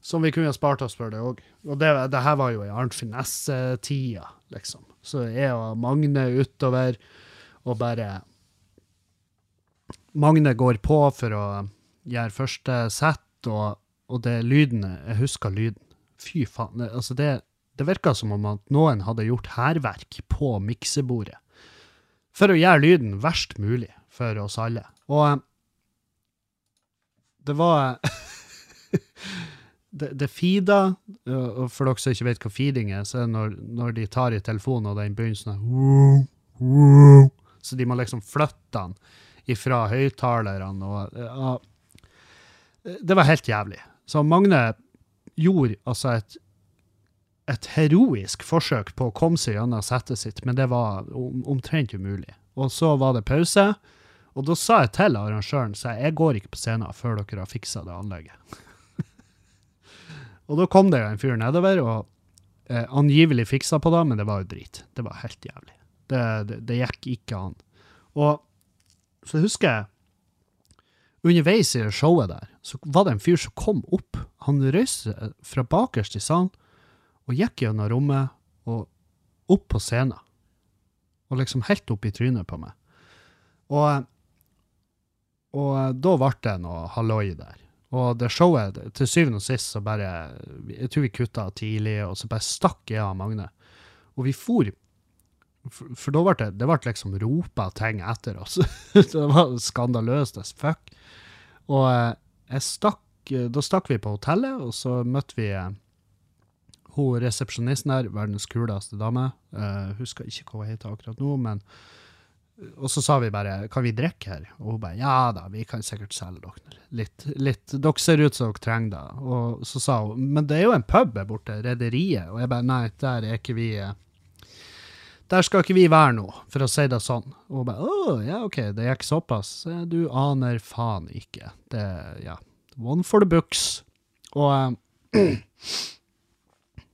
som vi kunne ha spart oss for det òg. Og det, det her var jo i Arnt Finesse-tida, liksom. Så jeg og Magne utover, og bare Magne går på for å gjøre første sett, og, og det lyden Jeg husker lyden. Fy faen. Altså det, det virka som om at noen hadde gjort hærverk på miksebordet. For å gjøre lyden verst mulig for oss alle. Og eh, det var det, det feeda, og for dere som ikke vet hva feeding er, så er det når, når de tar i telefonen, og den begynner sånn Så de må liksom flytte den ifra høyttalerne, og og, Det var helt jævlig. Så Magne gjorde altså et, et heroisk forsøk på å komme seg gjennom settet sitt, men det var om, omtrent umulig. Og så var det pause, og da sa jeg til arrangøren så jeg, går ikke på scenen før dere har fiksa det anlegget. Og da kom det en fyr nedover og eh, angivelig fiksa på det, men det var jo drit. Det var helt jævlig. Det, det, det gikk ikke an. Og så husker jeg underveis i showet der, så var det en fyr som kom opp. Han røyste fra bakerst i salen og gikk gjennom rommet og opp på scenen. Og liksom helt opp i trynet på meg. Og, og da ble det noe halloi der. Og det showet, til syvende og sist, så bare Jeg tror vi kutta tidlig, og så bare stakk jeg av Magne. Og vi for For, for da ble det, det ble liksom ropa ting etter oss. det var skandaløst as fuck. Og eh, jeg stakk Da stakk vi på hotellet, og så møtte vi eh, hun resepsjonisten der, verdens kuleste dame. uh, husker ikke hva hun heter akkurat nå, men og så sa vi bare 'kan vi drikke her?' Og hun bare 'ja da, vi kan sikkert selge dere litt'. litt. Dere ser ut som dere trenger det. Og så sa hun 'men det er jo en pub her borte, Rederiet'. Og jeg bare 'nei, der er ikke vi eh, Der skal ikke vi være nå, for å si det sånn'. Og hun bare 'å, ja, OK, det gikk såpass'. Eh, Du aner faen ikke. Det, ja. One for the books. Og eh,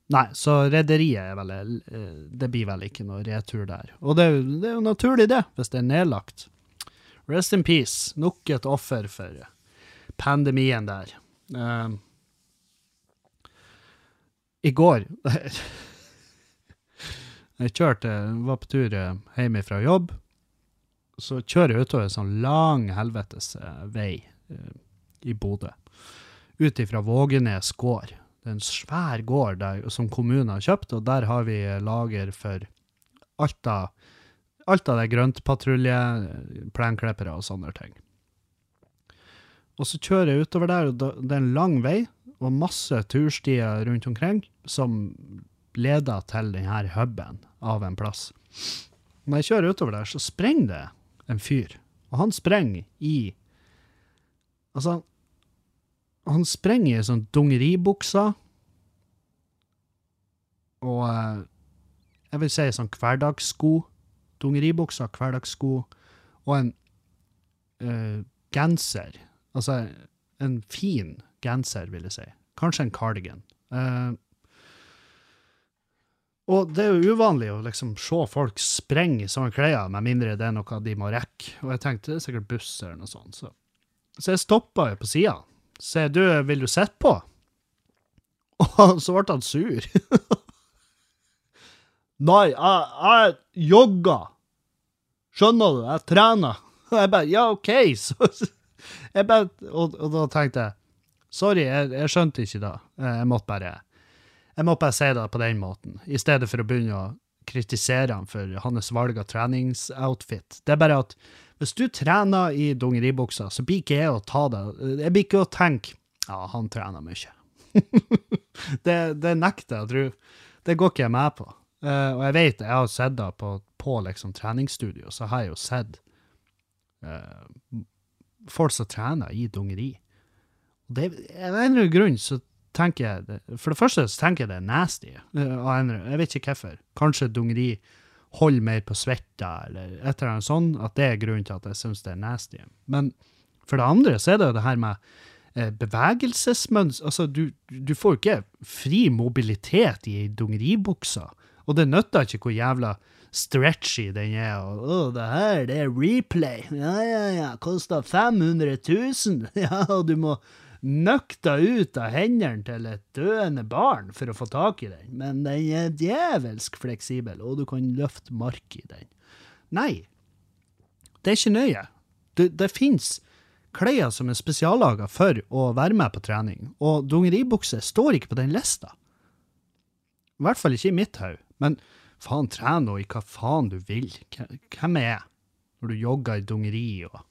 Nei, så rederiet er vel eh, Det blir vel ikke noe retur der. Og det, det er jo naturlig, det, hvis det er nedlagt. Rest in peace. Nok et offer for pandemien der. Eh, I går Jeg kjørte, var på tur eh, hjemme fra jobb. Så kjører jeg utover en sånn lang helvetes vei i Bodø. Ut ifra Vågenes gård. Det er en svær gård der, som kommunen har kjøpt, og der har vi lager for alt av, alt av det grøntpatrulje, plenklippere og sånne ting. Og så kjører jeg utover der, og det er en lang vei, og masse turstier rundt omkring, som leder til denne huben av en plass. Når jeg kjører utover der, så sprenger det en fyr, og han sprenger i Altså, han sprenger i sånn dungeribukser. Og eh, jeg vil si sånn hverdagssko. Dungeribukser, hverdagssko. Og en uh, genser. Altså en fin genser, vil jeg si. Kanskje en cardigan. Uh, og det er jo uvanlig å liksom se folk sprenge i sånne klær, med mindre det er noe de må rekke. Og jeg tenkte det er sikkert buss eller noe sånt. Så, så jeg stoppa jo på sida. Se, du, vil du sitte på? Og så ble han sur. Nei, jeg, jeg jogger. Skjønner du? Jeg trener. Og jeg bare Ja, OK. Så, jeg bare, og, og da tenkte jeg Sorry, jeg, jeg skjønte ikke det. Jeg måtte bare jeg måtte bare si det på den måten, i stedet for å begynne å kritisere han for hans valg av treningsoutfit. Det er bare at hvis du trener i dongeribuksa, så blir ikke jeg å ta det Jeg blir ikke å tenke ja, han trener mye. det, det nekter jeg å tro. Det går ikke jeg med på. Uh, og jeg vet, jeg har sett det på, på liksom treningsstudio, så har jeg jo sett uh, folk som trener i dungeri. Det, av en eller annen grunn så tenker jeg For det første så tenker jeg det er nasty. Uh, jeg vet ikke hvorfor. Kanskje dungeri holder mer på svetta, eller et eller annet sånt. At det er grunnen til at jeg syns det er nasty. Men for det andre så er det jo det her med eh, bevegelsesmønster Altså, du, du får jo ikke fri mobilitet i ei dungeribukse. Og det nytter ikke hvor jævla stretchy den er. og å, det her, det er replay. Ja, ja, ja, koster 500 000. Ja, og du må nøkta ut av hendene til et døende barn for å få tak i den, men den er djevelsk fleksibel, og du kan løfte mark i den. Nei, det er ikke nøye. Det, det fins klær som er spesiallaga for å være med på trening, og dungeribukse står ikke på den lista. I hvert fall ikke i mitt hode. Men faen, tren nå i hva faen du vil. Hvem er jeg når du jogger i dungeri og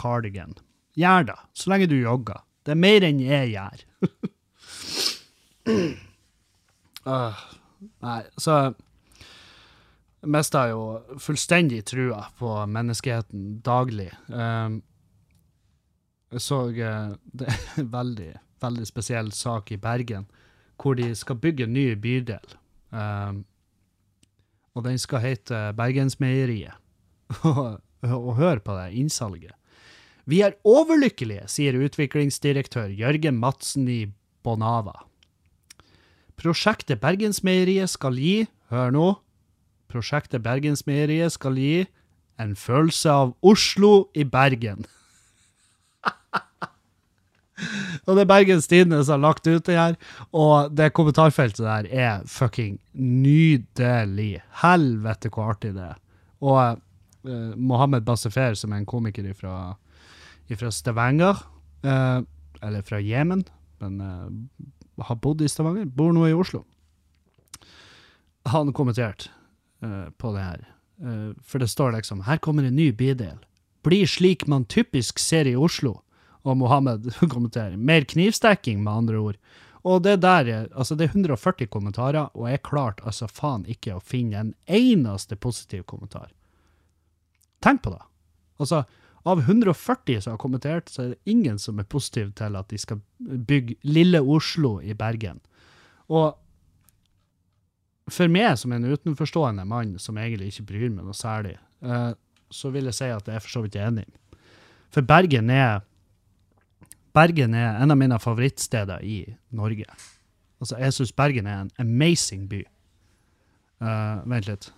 cardigan? Gjør det, så lenge du jogger. Det er mer enn jeg gjør. uh, nei, så mista jo fullstendig trua på menneskeheten daglig. Um, jeg så uh, det er en veldig, veldig spesiell sak i Bergen, hvor de skal bygge en ny bydel. Um, og den skal hete Bergensmeieriet. og, hør på det innsalget. Vi er overlykkelige, sier utviklingsdirektør Jørgen Madsen i Bonava. Prosjektet Bergensmeieriet skal gi, hør nå, prosjektet Bergensmeieriet skal gi en følelse av Oslo i Bergen. og det er Bergens Tidende som har lagt ut det her, og det kommentarfeltet der er fucking nydelig. Helvete hvor artig det er. Og uh, Mohammed Bassefer, som er en komiker fra fra Stavanger, eh, eller fra Jemen, men eh, har bodd i Stavanger, bor nå i Oslo. Han kommenterte eh, på det her, eh, for det står liksom her kommer en ny bydel. Blir slik man typisk ser i Oslo. Og Mohammed kommenterer mer knivstekking, med andre ord. Og det der, altså det er 140 kommentarer, og jeg klarte altså faen ikke å finne en eneste positiv kommentar. Tenk på det. Altså, av 140 som har kommentert, så er det ingen som er positiv til at de skal bygge Lille Oslo i Bergen. Og for meg som en utenforstående mann som egentlig ikke bryr meg noe særlig, uh, så vil jeg si at jeg er for så vidt enig. For Bergen er Bergen er en av mine favorittsteder i Norge. Altså, jeg syns Bergen er en amazing by. Uh, vent litt.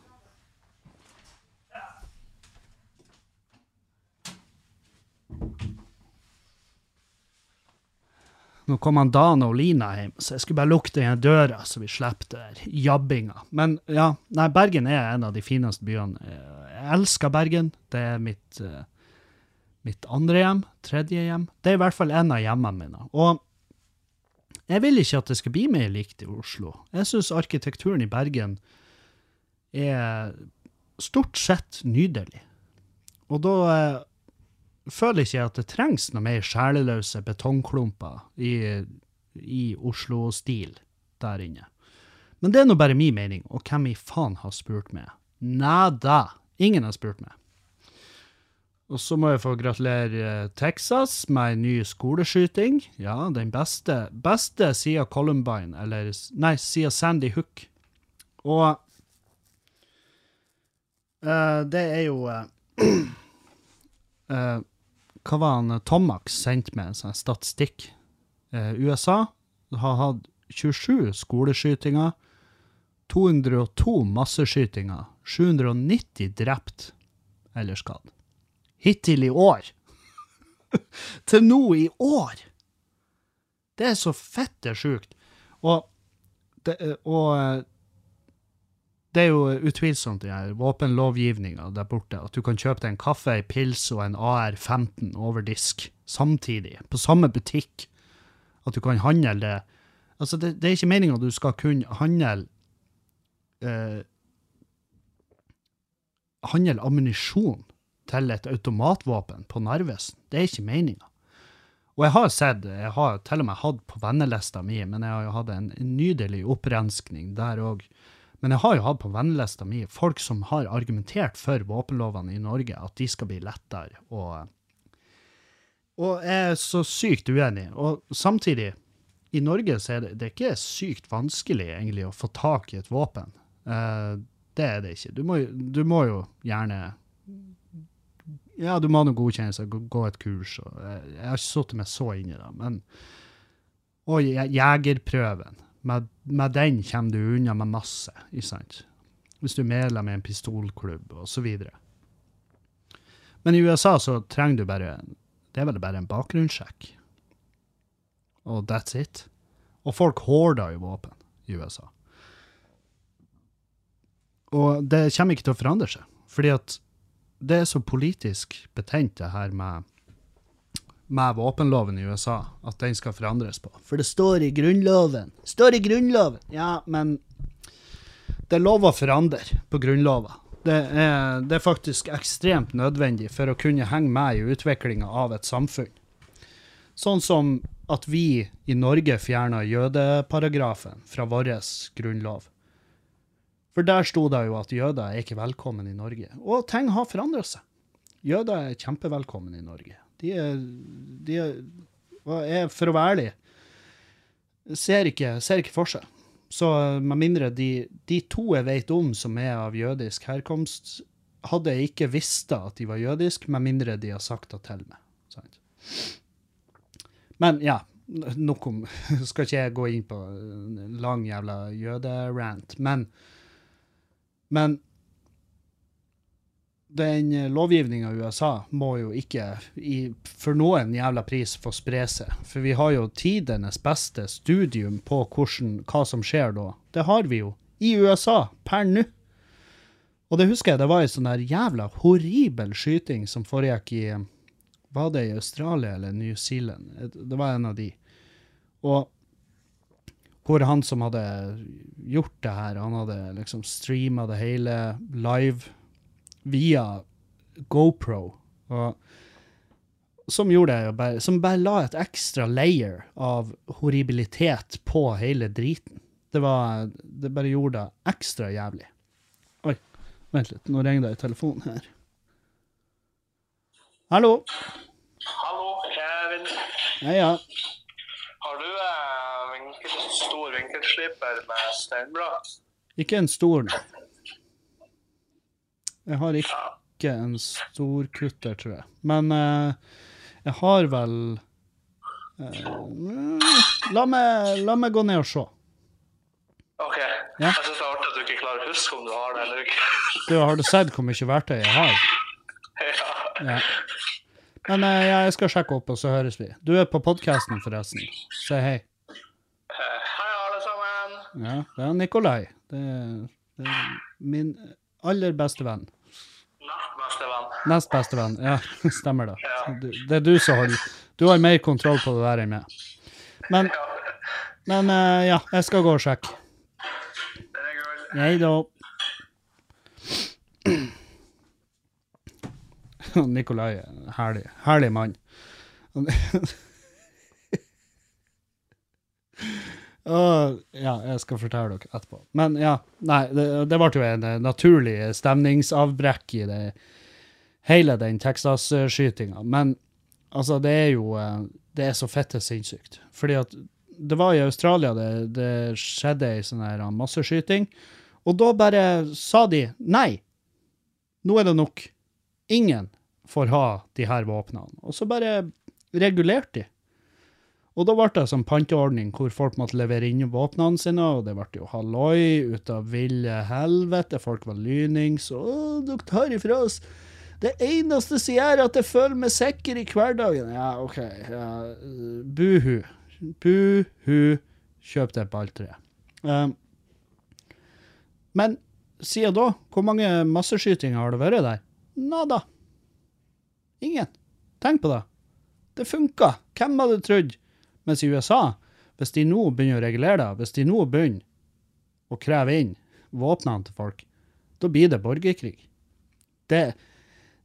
Nå kom han Dan og Lina hjem, så jeg skulle bare lukke den døra, så vi slipper der jabbinga. Men ja, nei, Bergen er en av de fineste byene. Jeg elsker Bergen. Det er mitt, uh, mitt andre hjem. Tredje hjem. Det er i hvert fall en av hjemmene mine. Og jeg vil ikke at det skal bli mer likt i Oslo. Jeg syns arkitekturen i Bergen er stort sett nydelig. Og da uh, føler ikke at det trengs noe mer sjeleløse betongklumper i, i Oslo-stil der inne. Men det er nå bare min mening, og hvem i faen har spurt meg? Nada. Ingen har spurt meg. Og så må jeg få gratulere eh, Texas med en ny skoleskyting. Ja, den beste, beste siden Columbine, eller Nei, siden Sandy Hook. Og uh, det er jo uh, eh, Hva var han eh, Tomax sendte med en sånn statistikk? Eh, USA har hatt 27 skoleskytinger, 202 masseskytinger, 790 drept eller skadd. Hittil i år. Til nå i år! Det er så fette sjukt. Og, det, og eh, det er jo utvilsomt den her våpenlovgivninga der borte, at du kan kjøpe deg en kaffe, en pils og en AR-15 over disk samtidig, på samme butikk. At du kan handle det. Altså, det, det er ikke meninga du skal kunne handle eh, Handle ammunisjon til et automatvåpen på Narvesen. Det er ikke meninga. Og jeg har sett, jeg har til og med hatt på vennelista mi, men jeg har jo hatt en nydelig opprenskning der òg. Men jeg har jo hatt på vennelista mi folk som har argumentert for våpenlovene i Norge, at de skal bli lettere. Og, og jeg er så sykt uenig. Og samtidig, i Norge så er det, det er ikke sykt vanskelig egentlig å få tak i et våpen. Uh, det er det ikke. Du må, du må jo gjerne Ja, du må ha noe godkjennelse, gå, et kurs. Jeg har ikke sittet meg så inn i det, men Og je- jegerprøven. Med, med den kommer du unna med masse, ikke sant? Hvis du er medlem i en pistolklubb, videre. Men i USA så trenger du bare Det er vel bare en bakgrunnssjekk. Og that's it. Og folk hoarder jo våpen i USA. Og det kommer ikke til å forandre seg. Fordi at det er så politisk betent, det her med, med våpenloven i USA, at den skal forandres på. For det står i Grunnloven. Står i Grunnloven! Ja, men det er lov å forandre på Grunnloven. Det er, det er faktisk ekstremt nødvendig for å kunne henge med i utviklinga av et samfunn. Sånn som at vi i Norge fjerna jødeparagrafen fra vår grunnlov. For der sto det jo at jøder er ikke velkommen i Norge. Og ting har forandra seg. Jøder er kjempevelkommen i Norge. De er, de er, For å være ærlig, ser ikke, ser ikke forskjell. Så med mindre de, de to jeg vet om som er av jødisk herkomst, hadde jeg ikke visst at de var jødisk, med mindre de har sagt det til meg. Sant? Men ja, nok om Skal ikke jeg gå inn på en lang jævla jøderant, men Men den lovgivninga i USA må jo ikke i, for noen jævla pris få spre seg. For vi har jo tidenes beste studium på hvordan, hva som skjer da. Det har vi jo i USA per nå. Og det husker jeg det var ei sånn der jævla horribel skyting som foregikk i Var det i Australia eller New Zealand? Det var en av de. Og hvor han som hadde gjort det her, han hadde liksom streama det hele live via GoPro. Og som gjorde det bare Som bare la et ekstra layer av horribilitet på hele driten. Det var Det bare gjorde det ekstra jævlig. Oi, vent litt, nå ringer det i telefonen her. Hallo? Hallo, Kevin. Hei, ja. Har du eh, vinkel, stor vinkelsliper med steinblad? Ikke en stor, nei. Jeg har ikke en stor kutter, tror jeg. Men eh, jeg har vel eh, la, meg, la meg gå ned og se. OK. Ja. Jeg syns det er artig at du ikke klarer å huske om du har det eller ikke. Du, har du sett hvor mye verktøy jeg har? ja. Ja. Men eh, jeg skal sjekke opp, og så høres vi. Du er på podkasten, forresten. Si hei. Eh, Hei, alle sammen. Ja, det er Nikolai. Det er, det er min aller beste venn. Nest beste venn. Nest beste venn. Ja, stemmer det. Ja. Det er du som har Du har mer kontroll på det der enn meg. Men, Ja, men eh, ja, jeg skal gå og sjekke. Hei da. Nikolai er en herlig, herlig mann. Åh, ja, jeg skal fortelle dere etterpå. Men ja, nei, det, det ble jo en eh, naturlig stemningsavbrekk i det, hele den Texas-skytinga. Men altså, det er jo eh, Det er så fette sinnssykt. Fordi at det var i Australia det, det skjedde ei sånn her masseskyting, og da bare sa de nei. Nå er det nok. Ingen får ha de her våpnene. Og så bare regulerte de. Og da ble det sånn panteordning hvor folk måtte levere inn våpnene sine, og det ble jo halloi ut av ville helvete, folk var lynings, og dere tar ifra oss det eneste som gjør at jeg føler meg sikker i hverdagen. Ja, OK. Ja, buhu. Buhu. Kjøp det balltreet. Um, men siden da, hvor mange masseskytinger har det vært der? Nada. Ingen. Tenk på det. Det funka. Hvem hadde trodd? Mens i USA, hvis de nå begynner å regulere det, hvis de nå begynner å kreve inn våpnene til folk, da blir det borgerkrig. Det,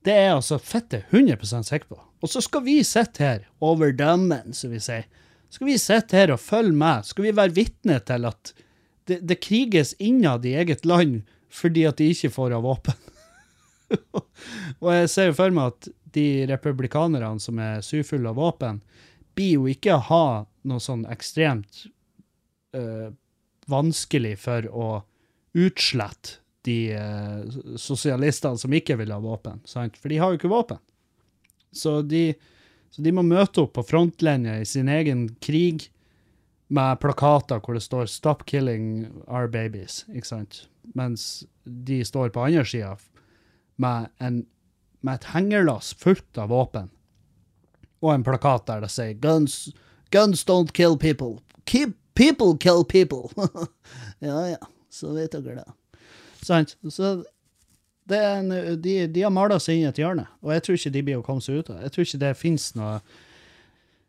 det er altså fette 100 sikker på. Og så skal vi sitte her, over dammen, som vi sier. Skal vi sitte her og følge med? Skal vi være vitne til at det, det kriges innad i eget land fordi at de ikke får av våpen? og jeg ser jo for meg at de republikanerne som er sufulle av våpen, blir jo ikke å ha noe sånn ekstremt øh, vanskelig for å utslette de øh, sosialistene som ikke vil ha våpen. Sant? For de har jo ikke våpen. Så de, så de må møte opp på frontlinja i sin egen krig med plakater hvor det står 'Stop killing our babies', ikke sant? Mens de står på andre sida med, med et hengerlass fullt av våpen og en plakat der det sier guns, 'Guns don't kill people. Keep people kill people'. ja ja, så vet dere det. Sant? Så det er en, de, de har mala seg inn i et hjørne, og jeg tror ikke de blir å komme seg ut av. Jeg tror ikke det fins noe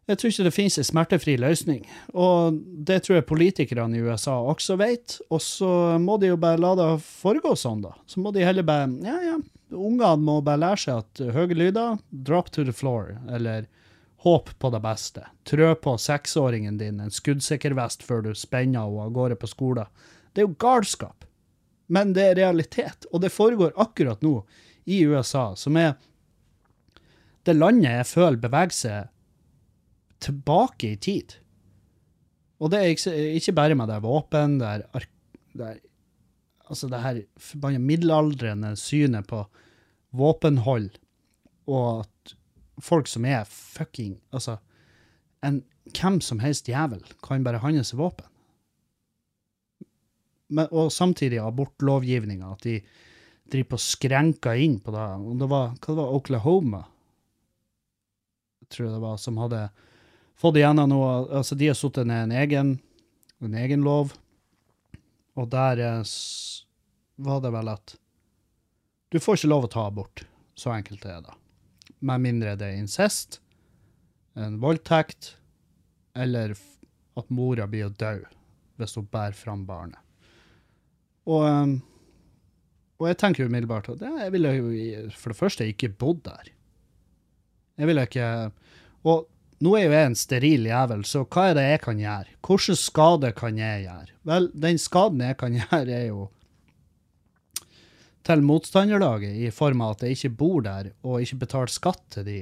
jeg tror ikke det finnes en smertefri løsning. Og det tror jeg politikerne i USA også vet. Og så må de jo bare la det foregå sånn, da. Så må de heller bare Ja, ja. Ungene må bare lære seg at høye lyder, drop to the floor, eller håp på det beste. Trø på seksåringen din en skuddsikker vest før du spenner henne av gårde på skolen. Det er jo galskap. Men det er realitet. Og det foregår akkurat nå i USA, som er det landet jeg føler beveger seg tilbake i tid. Og det er ikke, bare med det våpen, det er, det er Altså det her forbanna middelaldrende synet på våpenhold, og at folk som er fucking Altså, en hvem som helst jævel kan bare handle seg våpen. Men, og samtidig abortlovgivninga, at de driver på og skrenker inn på det. Og det var, hva det var Oklahoma, jeg tror det var, som hadde fått igjennom noe Altså, de har satt ned en egen, en egen lov, og der eh, var det vel at du får ikke lov å ta abort. Så enkelt er det. Med mindre det er incest, en voldtekt, eller at mora blir å dø hvis hun bærer fram barnet. Og, og jeg tenker umiddelbart at jeg ville jo for det første ikke bodd der. Jeg ville ikke Og nå er jo jeg en steril jævel, så hva er det jeg kan gjøre? Hvilken skade kan jeg gjøre? Vel, den skaden jeg kan gjøre, er jo til motstanderlaget, i form av at jeg ikke bor der og ikke betaler skatt til de.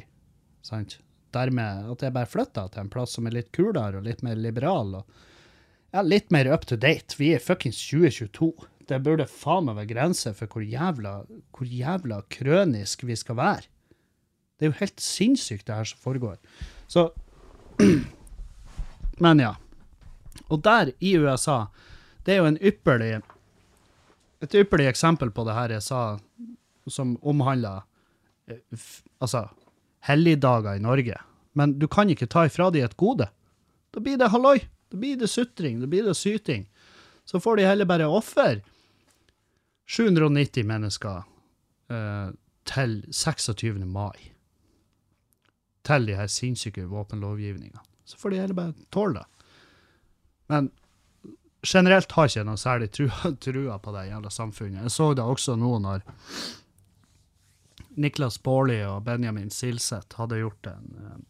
Sant? Dermed at jeg bare flytter til en plass som er litt kulere og litt mer liberal. og ja, litt mer up to date. Vi er fuckings 2022. Det burde faen meg være grenser for hvor jævla, hvor jævla krønisk vi skal være. Det er jo helt sinnssykt, det her som foregår. Så Men ja. Og der, i USA, det er jo en ypperlig Et ypperlig eksempel på det her jeg sa, som omhandler eh, altså, helligdager i Norge. Men du kan ikke ta ifra de et gode. Da blir det halloi. Da blir det sutring, da blir det syting. Så får de heller bare ofre 790 mennesker eh, til 26. mai. Til de her sinnssyke våpenlovgivningene. Så får de heller bare tåle det. Men generelt har ikke noe særlig trua, trua på det jævla samfunnet. Jeg så det også nå når Niklas Baarli og Benjamin Silseth hadde gjort en, eh,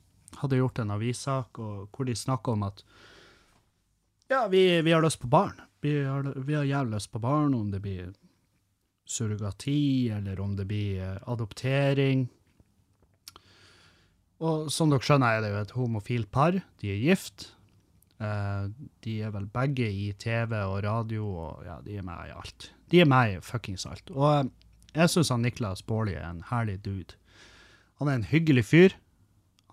hadde gjort en avissak hvor de snakka om at ja, vi, vi har lyst på barn. Vi har, vi har jævlig lyst på barn, om det blir surrogati, eller om det blir eh, adoptering. Og som dere skjønner, er det jo et homofilt par. De er gift. Eh, de er vel begge i TV og radio, og ja, de er med i alt. De er med i fuckings alt. Og eh, jeg syns Niklas Baarli er en herlig dude. Han er en hyggelig fyr.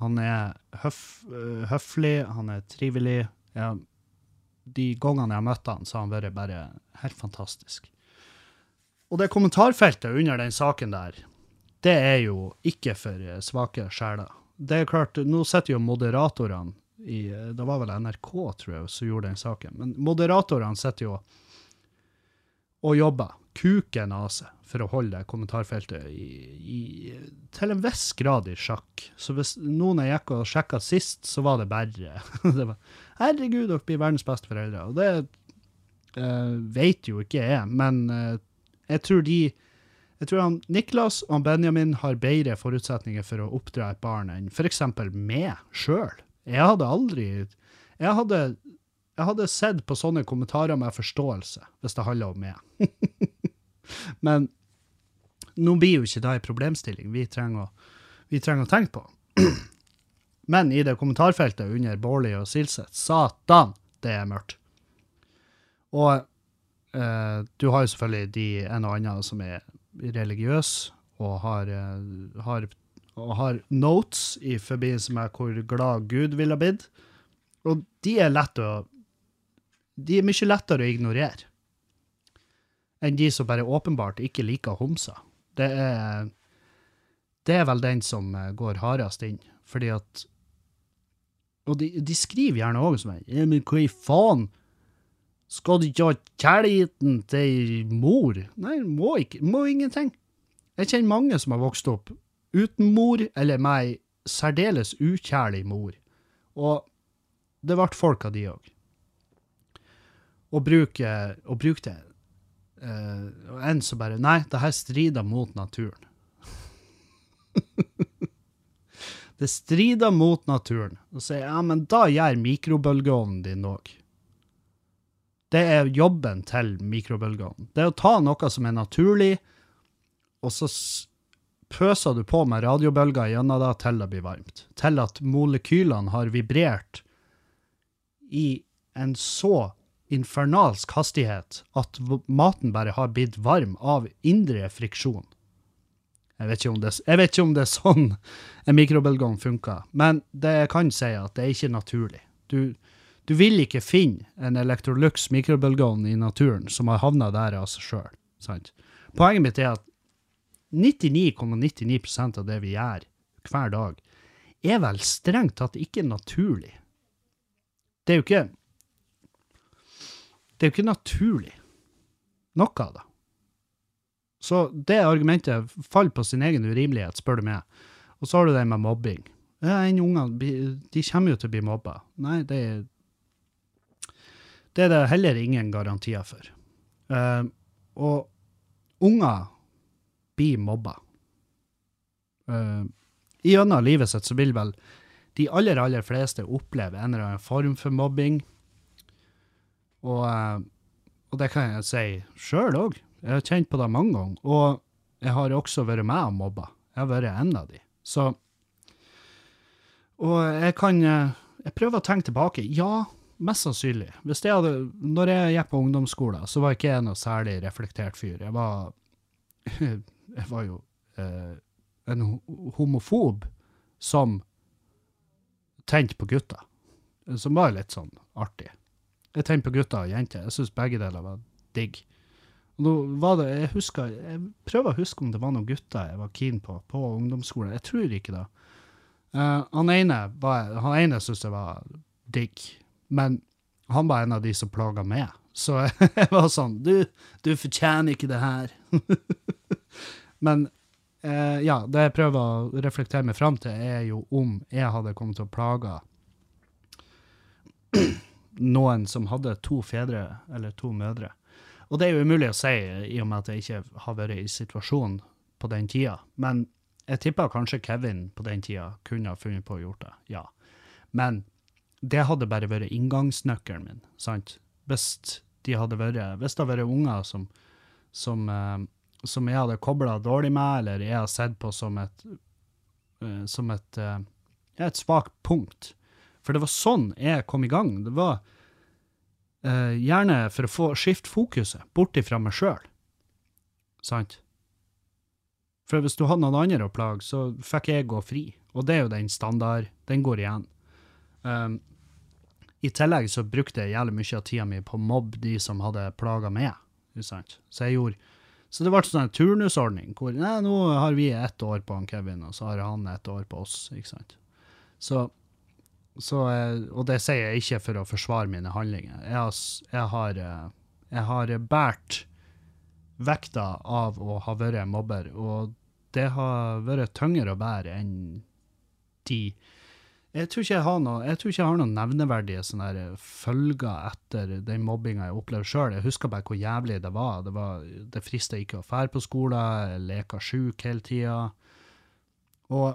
Han er høf, øh, høflig, han er trivelig. Ja, de gangene jeg har møtt han, så har han vært bare helt fantastisk. Og det kommentarfeltet under den saken der, det er jo ikke for eh, svake sjeler. Det er klart, nå sitter jo moderatorene i Da Det var vel NRK, tror jeg, som gjorde den saken. Men moderatorene sitter jo og jobber kuken av seg for å holde kommentarfeltet i, i, til en viss grad i sjakk. Så hvis noen jeg gikk og sjekka sist, så var det bare det var, Herregud, dere blir verdens beste foreldre. Og det uh, vet jo ikke jeg, men uh, jeg tror de jeg tror han Niklas og Benjamin har bedre forutsetninger for å oppdra et barn enn f.eks. meg sjøl. Jeg hadde aldri Jeg hadde, jeg hadde sett på sånne kommentarer med forståelse, hvis det handla om meg. Men nå blir jo ikke det en problemstilling vi trenger, å, vi trenger å tenke på. Men i det kommentarfeltet under Bårli og Silseth, satan, det er mørkt. Og eh, du har jo selvfølgelig de en og annen som er religiøse og har, eh, har, og har notes i forbindelse med hvor glad Gud ville blitt. Og de er lett å De er mye lettere å ignorere enn de som bare åpenbart ikke liker homser. Det er, det er vel den som eh, går hardest inn, fordi at Og de, de skriver gjerne òg som ja, Men hva i faen? Skal du ikke ha kjærligheten til mor? Nei, må ikke. Må ingenting. Jeg kjenner mange som har vokst opp uten mor, eller med ei særdeles ukjærlig mor. Og det ble folk av de òg. Og bruke, og bruke det Eh, og en som bare Nei, det her strider mot naturen. det strider mot naturen. Og sier ja, men da gjør mikrobølgeovnen din òg. Det er jobben til mikrobølgeovnen. Det er å ta noe som er naturlig, og så pøser du på med radiobølger gjennom det til det blir varmt. Til at molekylene har vibrert i en så infernalsk hastighet at maten bare har blitt varm av indre friksjon. Jeg vet det, jeg vet ikke om det er sånn en mikrobølgeovn funker, men det jeg kan si at det er ikke naturlig. Du, du vil ikke finne en Electrolux mikrobølgeovn i naturen som har havna der av seg sjøl. Poenget mitt er at 99,99% av det vi gjør hver dag, er vel strengt tatt ikke naturlig. Det er jo ikke Det er jo ikke naturlig, noe av det. Så det argumentet faller på sin egen urimelighet, spør du meg. Og så har du det med mobbing. En unger, de kommer jo til å bli mobba. Nei, det er det er det heller ingen garantier for. Eh, og unger blir mobba. Uh, Gjennom livet sitt så vil vel de aller, aller fleste oppleve en eller annen form for mobbing. Og, eh, og det kan jeg si sjøl òg. Jeg har kjent på det mange ganger. Og jeg har også vært med og mobba. Jeg har vært en av de. Så Og jeg kan eh, Jeg prøver å tenke tilbake. Ja, mest sannsynlig. Hvis jeg hadde, når jeg gikk på ungdomsskolen, så var ikke jeg noe særlig reflektert fyr. Jeg var Jeg var jo eh, en homofob som tente på gutter. Som var litt sånn artig. Jeg tente på gutter og jenter. Jeg syns begge deler var digg. Og nå var det, jeg, husker, jeg prøver å huske om det var noen gutter jeg var keen på på ungdomsskolen. Jeg tror ikke det. Uh, han ene, han ene syntes jeg var digg, men han var en av de som plaga meg. Så jeg var sånn Du, du fortjener ikke det her. men eh, ja, det jeg prøver å reflektere meg fram til, er jo om jeg hadde kommet til å plage noen som hadde to fedre eller to mødre. Og det er jo umulig å si, i og med at jeg ikke har vært i situasjonen på den tida. Men jeg tipper kanskje Kevin på den tida kunne ha funnet på å gjort det, ja. Men det hadde bare vært inngangsnøkkelen min, sant? Hvis de hadde vært, hvis det hadde vært unger som, som, eh, som jeg hadde kobla dårlig med, eller jeg har sett på som et, uh, som et, uh, et svakt punkt. For det var sånn jeg kom i gang. Det var uh, gjerne for å få skifte fokuset bort ifra meg sjøl. Sant? For hvis du hadde noen andre å plage, så fikk jeg gå fri. Og det er jo den standard. Den går igjen. Um, I tillegg så brukte jeg jævlig mye av tida mi på å mobbe de som hadde plaga meg. Sant? Så jeg gjorde Så det ble sånn en turnusordning hvor nei, nå har vi ett år på han Kevin, og så har han ett år på oss. Ikke sant? Så, så eh, Og det sier jeg ikke for å forsvare mine handlinger. Jeg har, jeg har, eh, jeg har båret vekta av å ha vært mobber, og det har vært tyngre å bære enn de jeg tror ikke jeg har noe, jeg tror ikke jeg har noen nevneverdige sånne her følger etter den mobbinga jeg opplevde sjøl. Jeg husker bare hvor jævlig det var. Det, var, det frista ikke å fære på skolen, jeg leka sjuk hele tida. Og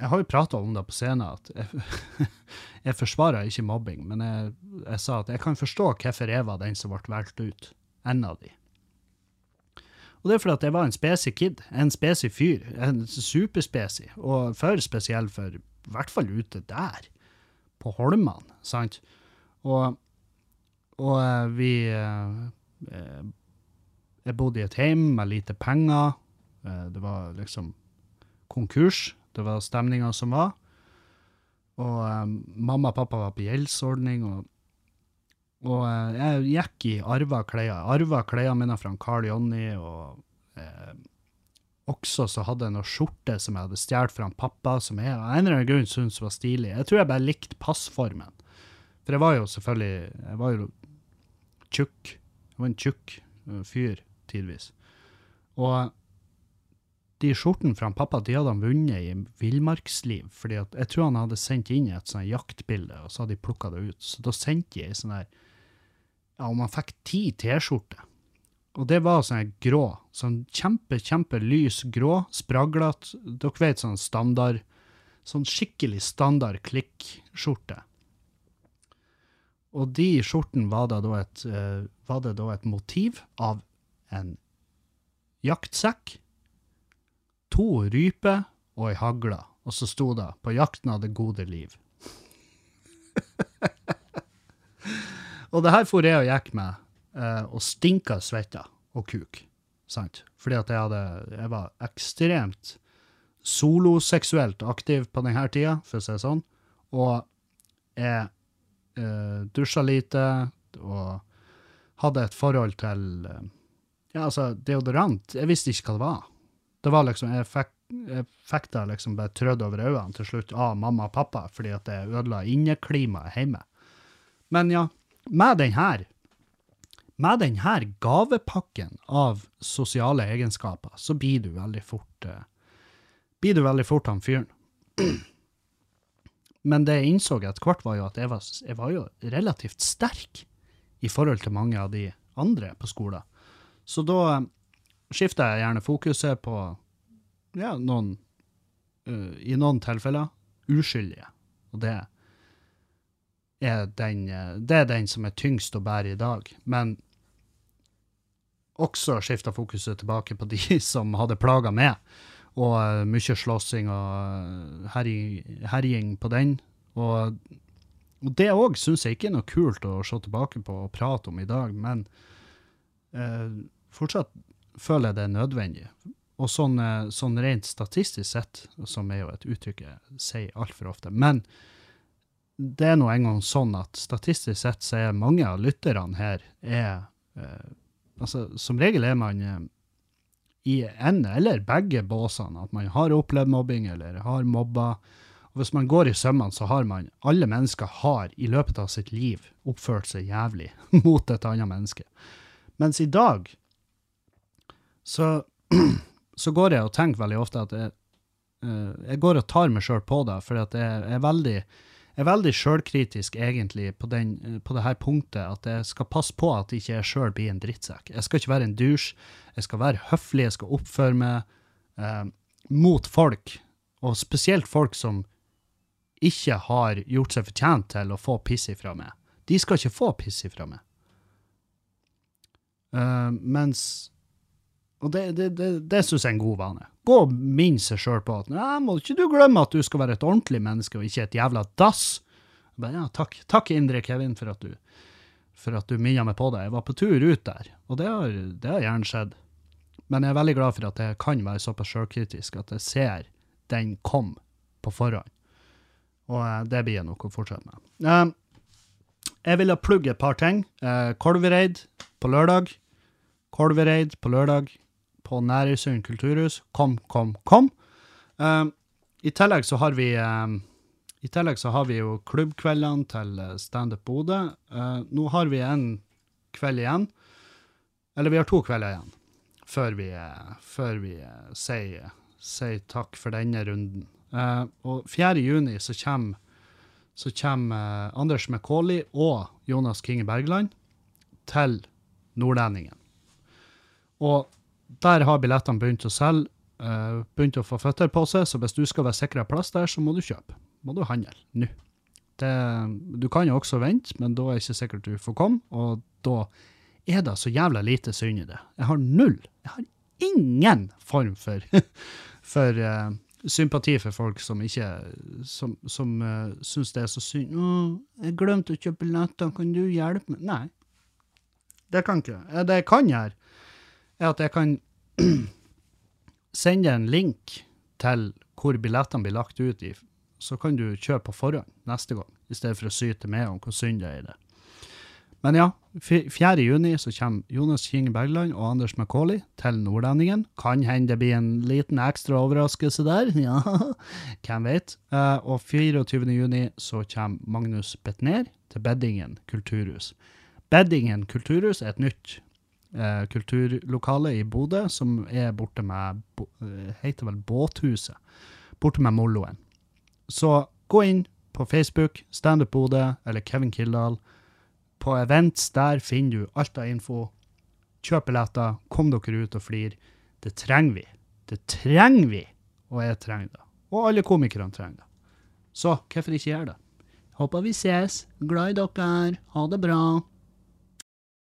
jeg har jo prata om det på scenen, at jeg, jeg forsvarer ikke mobbing, men jeg, jeg sa at jeg kan forstå hvorfor jeg var den som ble valgt ut. En av de. Og det er fordi at jeg var en spesi kid, en spesi fyr, en superspesi, og for spesiell for i hvert fall ute der, på Holmene, sant? Og, og eh, vi eh, eh, Jeg bodde i et hjem med lite penger, eh, det var liksom konkurs, det var stemninga som var, og eh, mamma og pappa var på gjeldsordning, og og jeg gikk i arva klær. Arva klærne mine fra Carl Jonny, og også så hadde jeg noen skjorte som jeg hadde stjålet fra pappa, som jeg av en eller annen grunn syntes var stilig. Jeg tror jeg bare likte passformen. For jeg var jo selvfølgelig Jeg var jo tjukk. Jeg var en tjukk eh, fyr, tidvis. Og de skjortene fra pappa de hadde han vunnet i villmarksliv, fordi at jeg tror han hadde sendt inn et sånt jaktbilde, og så hadde de plukka det ut. Så da sendte jeg sånn der Ja, om han fikk ti T-skjorter. Og det var sånn grå, sånn kjempe, kjempe lys grå, spraglete, dere vet sånn standard, sånn skikkelig standard klikk-skjorte. Og de skjortene var eh, var det da et motiv av en jaktsekk, to ryper og ei hagle, og så sto det 'På jakten av det gode liv'. og det her for jeg og gikk med, og stinka svette og kuk, sant? Fordi at jeg, hadde, jeg var ekstremt soloseksuelt aktiv på denne tida, for å si det sånn, og jeg eh, dusja lite, og hadde et forhold til eh, ja, altså, deodorant. Jeg visste ikke hva det var. Det var liksom, jeg fikk, jeg fikk det liksom bare trødd over øynene til slutt av mamma og pappa, fordi at det ødela inneklimaet hjemme. Men ja, med den her, med denne gavepakken av sosiale egenskaper, så blir du veldig fort, uh, blir du veldig fort han fyren. Men det jeg innså etter hvert var jo at jeg var, jeg var jo relativt sterk i forhold til mange av de andre på skolen. Så da skifter jeg gjerne fokuset på ja, noen uh, I noen tilfeller uskyldige. Og det er den, det er den som er tyngst å bære i dag. Men også skifta fokuset tilbake på de som hadde plaga meg, og øh, mye slåssing og øh, herjing, på den. Og, og det òg syns jeg ikke er noe kult å se tilbake på og prate om i dag, men eh, fortsatt føler jeg det er nødvendig. Og sånn, eh, sånn rent statistisk sett, som er jo et uttrykk jeg sier altfor ofte, men det er nå engang sånn at statistisk sett så er mange av lytterne her er eh, Altså, som regel er man eh, i en eller begge båsene, at man har opplevd mobbing eller har mobba. Og hvis man går i sømmene, så har man Alle mennesker har i løpet av sitt liv oppført seg jævlig mot et annet menneske. Mens i dag så, så går jeg og tenker veldig ofte at jeg, eh, jeg går og tar meg sjøl på det, for jeg er veldig, er veldig sjølkritisk egentlig på, den, på det her punktet, at jeg skal passe på at ikke jeg sjøl blir en drittsekk. Jeg skal ikke være en douche, jeg skal være høflig, jeg skal oppføre meg eh, mot folk, og spesielt folk som ikke har gjort seg fortjent til å få piss ifra meg. De skal ikke få piss ifra meg. Eh, mens Og det, det, det, det syns jeg er en god vane. Gå og minn seg sjøl på at nei, må ikke du glemme at du skal være et ordentlig menneske, og ikke et jævla dass. Bare, ja, takk, takk, Indre Kevin, for at du, for at du minna meg på det. Jeg var på tur ut der, og det har, det har gjerne skjedd. Men jeg er veldig glad for at jeg kan være såpass sjølkritisk at jeg ser den kom på forhånd. Og eh, det blir jeg nok å fortsette med. Eh, jeg ville plugge et par ting. Eh, Kolvereid på lørdag. Kolvereid på lørdag på Nærøysund kulturhus. Kom, kom, kom. Eh, I tillegg så har vi eh, i tillegg så har vi jo klubbkveldene til eh, Standup Bodø. Uh, nå har vi en kveld igjen. Eller vi har to kvelder igjen før vi, eh, før vi eh, sier, sier takk for denne runden. Og 4. juni så kommer, så kommer Anders McCauley og Jonas Kinge Bergland til Nordlendingen. Og der har billettene begynt å selge, eh, begynt å få føtter på seg, så hvis du skal være sikra plass der, så må du kjøpe. Må du handle nå. Du kan jo også vente, men da er det ikke sikkert du får komme, og da er det så jævla lite synd i det. Jeg har null. Jeg har ingen form for, for uh, sympati for folk som ikke som, som uh, syns det er så synd. 'Å, jeg glemte å kjøpe billetter, kan du hjelpe meg?' Nei. Det kan ikke. Eh, Det jeg gjøre, er at jeg kan sende en link til hvor billettene blir lagt ut i, så kan du kjøpe på forhånd neste gang, i stedet for å syte med om hvor synd det er i det. Men ja, f- 4. juni så kommer Jonas Kinge Bergland og Anders McCauley til Nordlendingen. Kan hende det blir en liten ekstra overraskelse der, ja, hvem vet. Eh, og 24. juni så kommer Magnus Betnér til Beddingen kulturhus. Beddingen kulturhus er et nytt eh, kulturlokale i Bodø, som er borte med, eh, heter vel Båthuset, borte med Molloen. Så gå inn på Facebook, Standup Bodø eller Kevin Kildahl. På events der finner du alt av info. Kjøp billetter, kom dere ut og flir. Det trenger vi. Det trenger vi! Og jeg trenger det. Og alle komikerne trenger det. Så hvorfor ikke gjøre det? Håper vi ses. Glad i dere. Ha det bra.